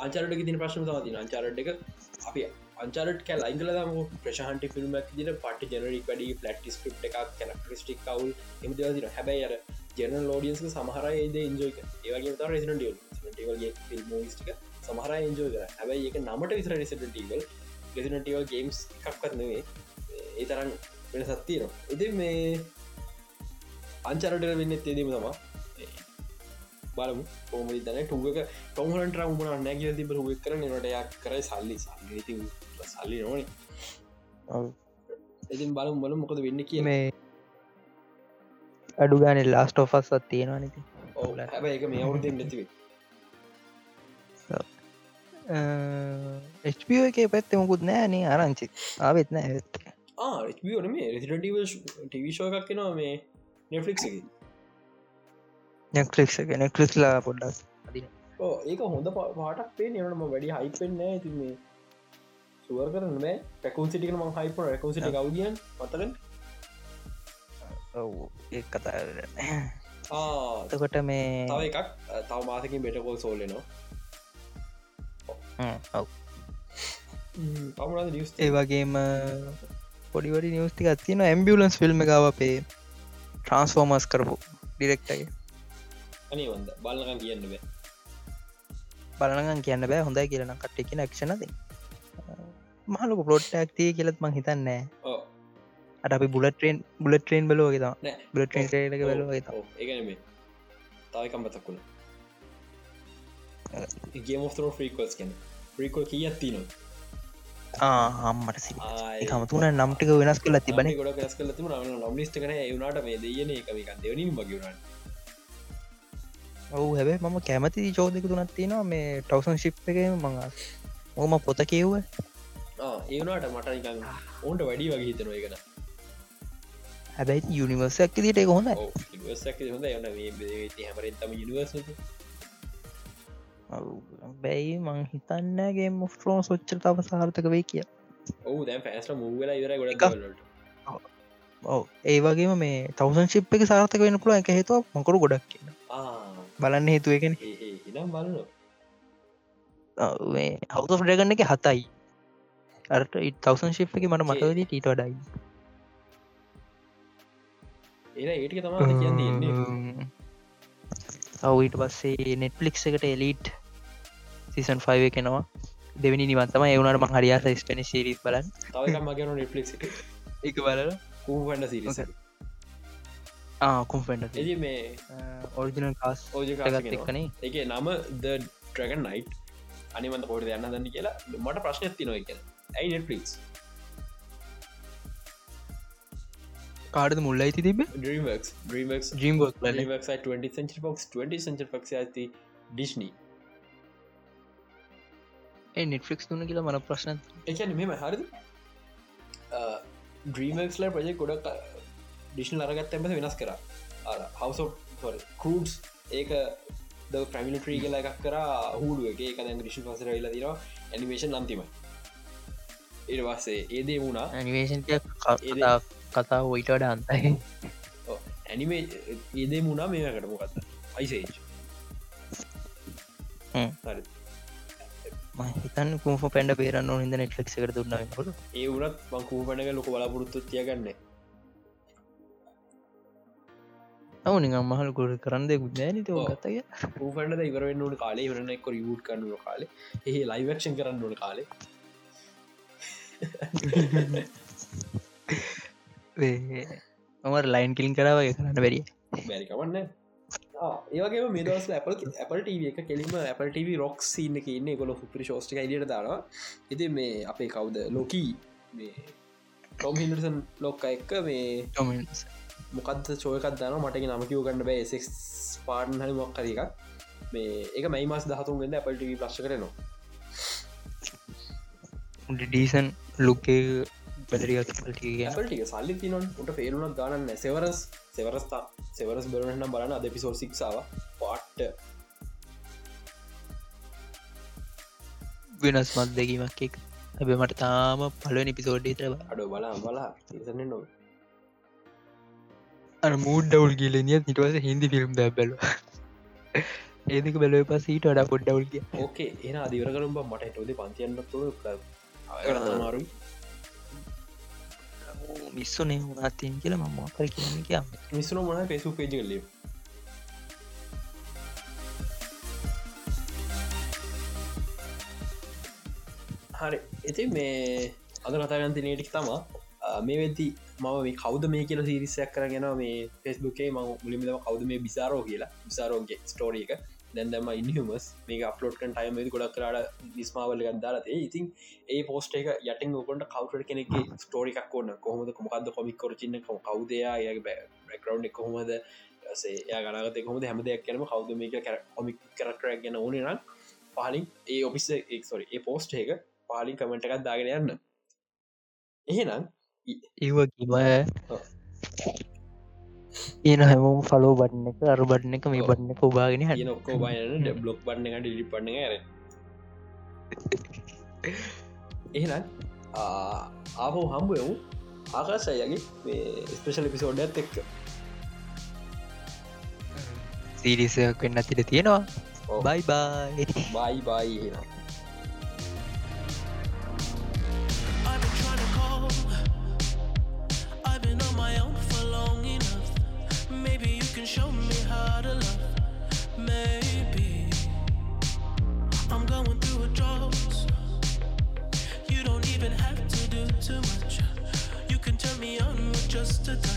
අචරට තින ප්‍රශ්න තවතින අචරට් එක අපි අංචරට කැ ලයිගලම ප්‍රශහන්ට ෆිල්ම්ක් දින පට ජනරික් වැඩි පලට් ස්ක්‍රප් එකක් කැනක්ටස්ටික් කවුල් එමදදින හැබැයි අර ජන ලෝඩියන්ස් සමහර ඒද ඉන්ජෝක ඒවගේ ත රෙසිනට රෙසිටන්ටවල්ගේ ෆිල්ම් ටික සමහර එන්ජෝ කර හැබයි එක නමට විසර රෙසිටන්ටවල් රෙසිටන්ටවල් ගේම්ස් එකක් කරනවේ ඒ තරන් වෙන සත්තියනවා එති මේ අංචරට වෙන්න තේදීම තමා බලමු. පෝමි තන ටුවක ටොමට රමුණ නැග තිබ ුව කර නටයක් කර සල්ලි. සල්ලි සල්ලි නොන. ඉතින් බලම් බල මොකද වෙන්න කිය මේ අඩු ගාන ලාස්ට ඔෆස් තියෙනවා නති හැබ එක මේ අවුරුදෙන් නැතිවේ එ්පෝ එක පැත්ත මුකුත් නෑනේ ආරංචි. ආවෙත් නෑ ඇත් ආන මේ රෙසිටව ටිවිශෝ එකක් කෙනවා මේ නෙෆලික් නෙක්ලික් එක. නෙක්ලිස්ලා පොඩ්ඩක් ඒක හොඳ පාටක් පේ නනම වැඩි හයිපෙන් නෑ. ති මේ සුවර් කරන මේ පැකුන් සිටික ම හයිප රැකු සිට ගවදියන් මතක ඔව් ඒ කතා ආතකොට මේ තව එකක් තව මාසකින් බෙටකෝල් සෝල්ලනවා ඔව්. ඒ වගේම පොඩිවඩි නිවස්තික තියන ඇම්බියලන්ස් ෆිල්ම් ගාව අපේ ට්‍රන්ස්ෆෝර්මස් කරපු ඩිරෙක්ටගේ බලකන් කියන්න බෑ. බලනගන් කියන්න බෑ. හොඳයි කියලන කට්ටෙකි නක්ෂණද මහලක පලොට්ටක් තිය කියලත් මං හිතන්නෑ අට අපි බුලට්‍රේන් බුලට්‍රේන් බලෝගේ තම බුලට්‍රේන් ක බලෝ ඒගන තායකම් බතක්කුණ ගේම ෝ ්‍රීකෝස් කන ්‍රීකෝ කිය තින ආහම්මට සි හමතුන නම්ටික වෙනස් කල තිබන ගොඩ වෙනස් කල තිබන නොමිස්ට කන වුණට මේ දයන එකමික දෙවනින් මගවුණන් ඔවු හැබේ මම කැමති චෝදක තුනත් තියෙනවා. මේ ටවසන් ශිප් එක මඟ ඕම පොත කියව්ව. ඒවනාට මට ඕන්ට වැඩි වගේ හිතනවා එකන හැබැයි යුනිවර්සක් දිට හොඳ හැමරතම යනිවර්ස බැයි මං හිතන්නගේ මුෆ්‍රෝන් සොච්චර තම සාර්ථක වේ කිය ඔහු දැ පැස්ට මූගල ඉවර ගොඩ ඔව ඒ වගේම මේ තවසන් ශිප් එක සාර්ථක වෙන පුළ එක හේතුව මකරු ගොඩක් කියන බලන්න හේතුව එකන හවත ්‍රගන්න එක හතයි. අරට තවසන් ශිප් එක මට මතවද ටීට වඩයි. ඒ ඒටික තම කියන්නේ ඔවීට පස්සේ නෙට්ලික් එකට එලිට් සිසන් 5 කෙනවා දෙවනි නිවන්තම එවුණට මං හරියාස ස්පනි සිරිස් බලන් මගේ නෙට්ලික් එක. බලල. කූවඩ සිරිස කුම්ෆෙන්ට එ මේ ඔරිජිනල් කාස් එක්කනේ එක නම ද ට්‍රගන් නයිට් අනිවන්ත පොට යන්න දන්න කියලා. මට ප්‍රශ්න ඇති නොය කිය ඇයි නෙට්ලික්ස් තිබ ෆොක්ස් 20 සච පක්ෂ ඇති ඩිශ්නී ඒ නෙට්ෆික්ස් තුන කියලා මන ප්‍රශ්න එකන මෙම හරිද? ඩ්‍රීමක්ස්ල ප්‍රජෙ ගොඩක් ඩිෂන් අරගත් ඇම වෙනස් කර. හවස කරුටස් ඒක ද ප්‍රමිලිට්‍රී කියලා එකක් කර හුඩුවගේ එක. ිෂි පසර වෙලා දිර ඇනිමේෂන් අන්තිමයි ඒවස්සේ ඒදේ වුණා. ඇනිවේෂන් කතා ඔයිට වඩ අන්තයි. ඇනිමේ ඒදේ මුණා මේකටම කත්ත අයිසේජ් හිතන් කුම පැඩ පේරන්න හිද නෙට්ලෙක් එකට දුන්න කොට ඒ වනත් මංකූ පැනක ලොක බලාපොරොත්තු තියගන්න. ඔවු නිගම් මහල් ගොඩ කරන්න දෙකුත් නෑන ත ගත්තය පූපට ඉවරෙන්න්නට කාලේ. වරන එක්ක යුට් කන්නුව කාලේ. එහි ලයිවක්ෂන් කරන්න ඕන කාලේ මර ලයින් කිලින් කරාවගේ කරන්න බැරිය බැරිකවන්න ඒවගේ මේ දවස් Apple Apple TV එක කෙලිම Apple TV රොක් සින්න ඉන්න. ගොල පුපරි ශෝස්ටික ඉදිට දානවා. එති මේ අපේ කවුද? ලෝකී මේ ටොම් හින්දසන් ලොක්ක එක්ක මේ මොකද චෝයකත් දන මට නමකිව ගන්න බෑ. එක් පාටන් හරි මොක්කර එකක්. මේ එක මයි මස් දහතුන් වෙන්න Apple TV ප්ලශ් කරනවා ඩීසන් ලුක්කේ ටික සල්ලි තිනොන් උට පේරුණක් ගන්න සෙවරස් සෙවරස්තා සෙවරස් බරනම් බලන්න අද පිසෝල් සික්සාව පාට්ට වෙනස් මත් දෙකීමක් එක හැබ මට තාම පලුව නිපිසෝඩ්ඩ තර අඩ බලා බලා තිසන්න නොව අර මූඩ් ඩවල් ගිලනිය නිටවස හින්දි ෆිල්ම් ද බැල ඒදක බැලව පසීට වඩා පොඩ්ඩවල් කිය ඕකේ එන අදිවර කරුම් මට ටෝද පන්තියන්න තුළ මාරුයි මිස්සුනේ වනාතිය කියලා මම කර කියන්න කිය මිස්සුන මොන පේසු පේජ කලේ හරි එති මේ අද කතාගන්ති නටක් තමා මේ වෙති මම මේ කවද මේ කියල සිරිසයක් කරගෙන මේ පෙස්බුකේ ම මුලිමිදම කවද මේ බිසාරෝ කියලා. විසාරෝගේ ස්ටෝරිය එක. දැන්දම ඉන්හමස් මේ අප්ලෝට්කන් ටයිම ගොඩක් කරට නිස්මාවල ගන්දාලතේ ඉතින් ඒ පෝස්ට එක යටටින් ඔකොට කවටර් කෙනෙක් ස්ටෝරිකක් ඕන්න කොහොමද කොමකක්ද කොමික් කොරචින්න කවදයා යගේ බැක්රව් එක කොහොමද? සේ ගනගත කොම හැම දෙයක් කනම කවද මේක කර කොමික් කරටරක් ගැන ඕන නම් පාලින් ඒ ඔපිස එක්ොරි ඒ පෝස්ට එක පාලින් කමට එකක් දාගෙන යන්න. එහෙනම් ඒවකිම ඒන හැමෝම් ෆලෝ බන්න එක අර බන්න එක මේ බන්න කෝබාගෙන හ නොක්කෝ බන්න බ්ලොක් බන්න එකට ඩිලි පන්න ර එහෙනම් ආහෝ හම්බ යමු ආකාසයගේ ස්පේෂල් පිසෝඩ ඇත් එක්ක. සීරිසයක් වෙන්න තිට තියෙනවා. බයි බයි බයි බයි just a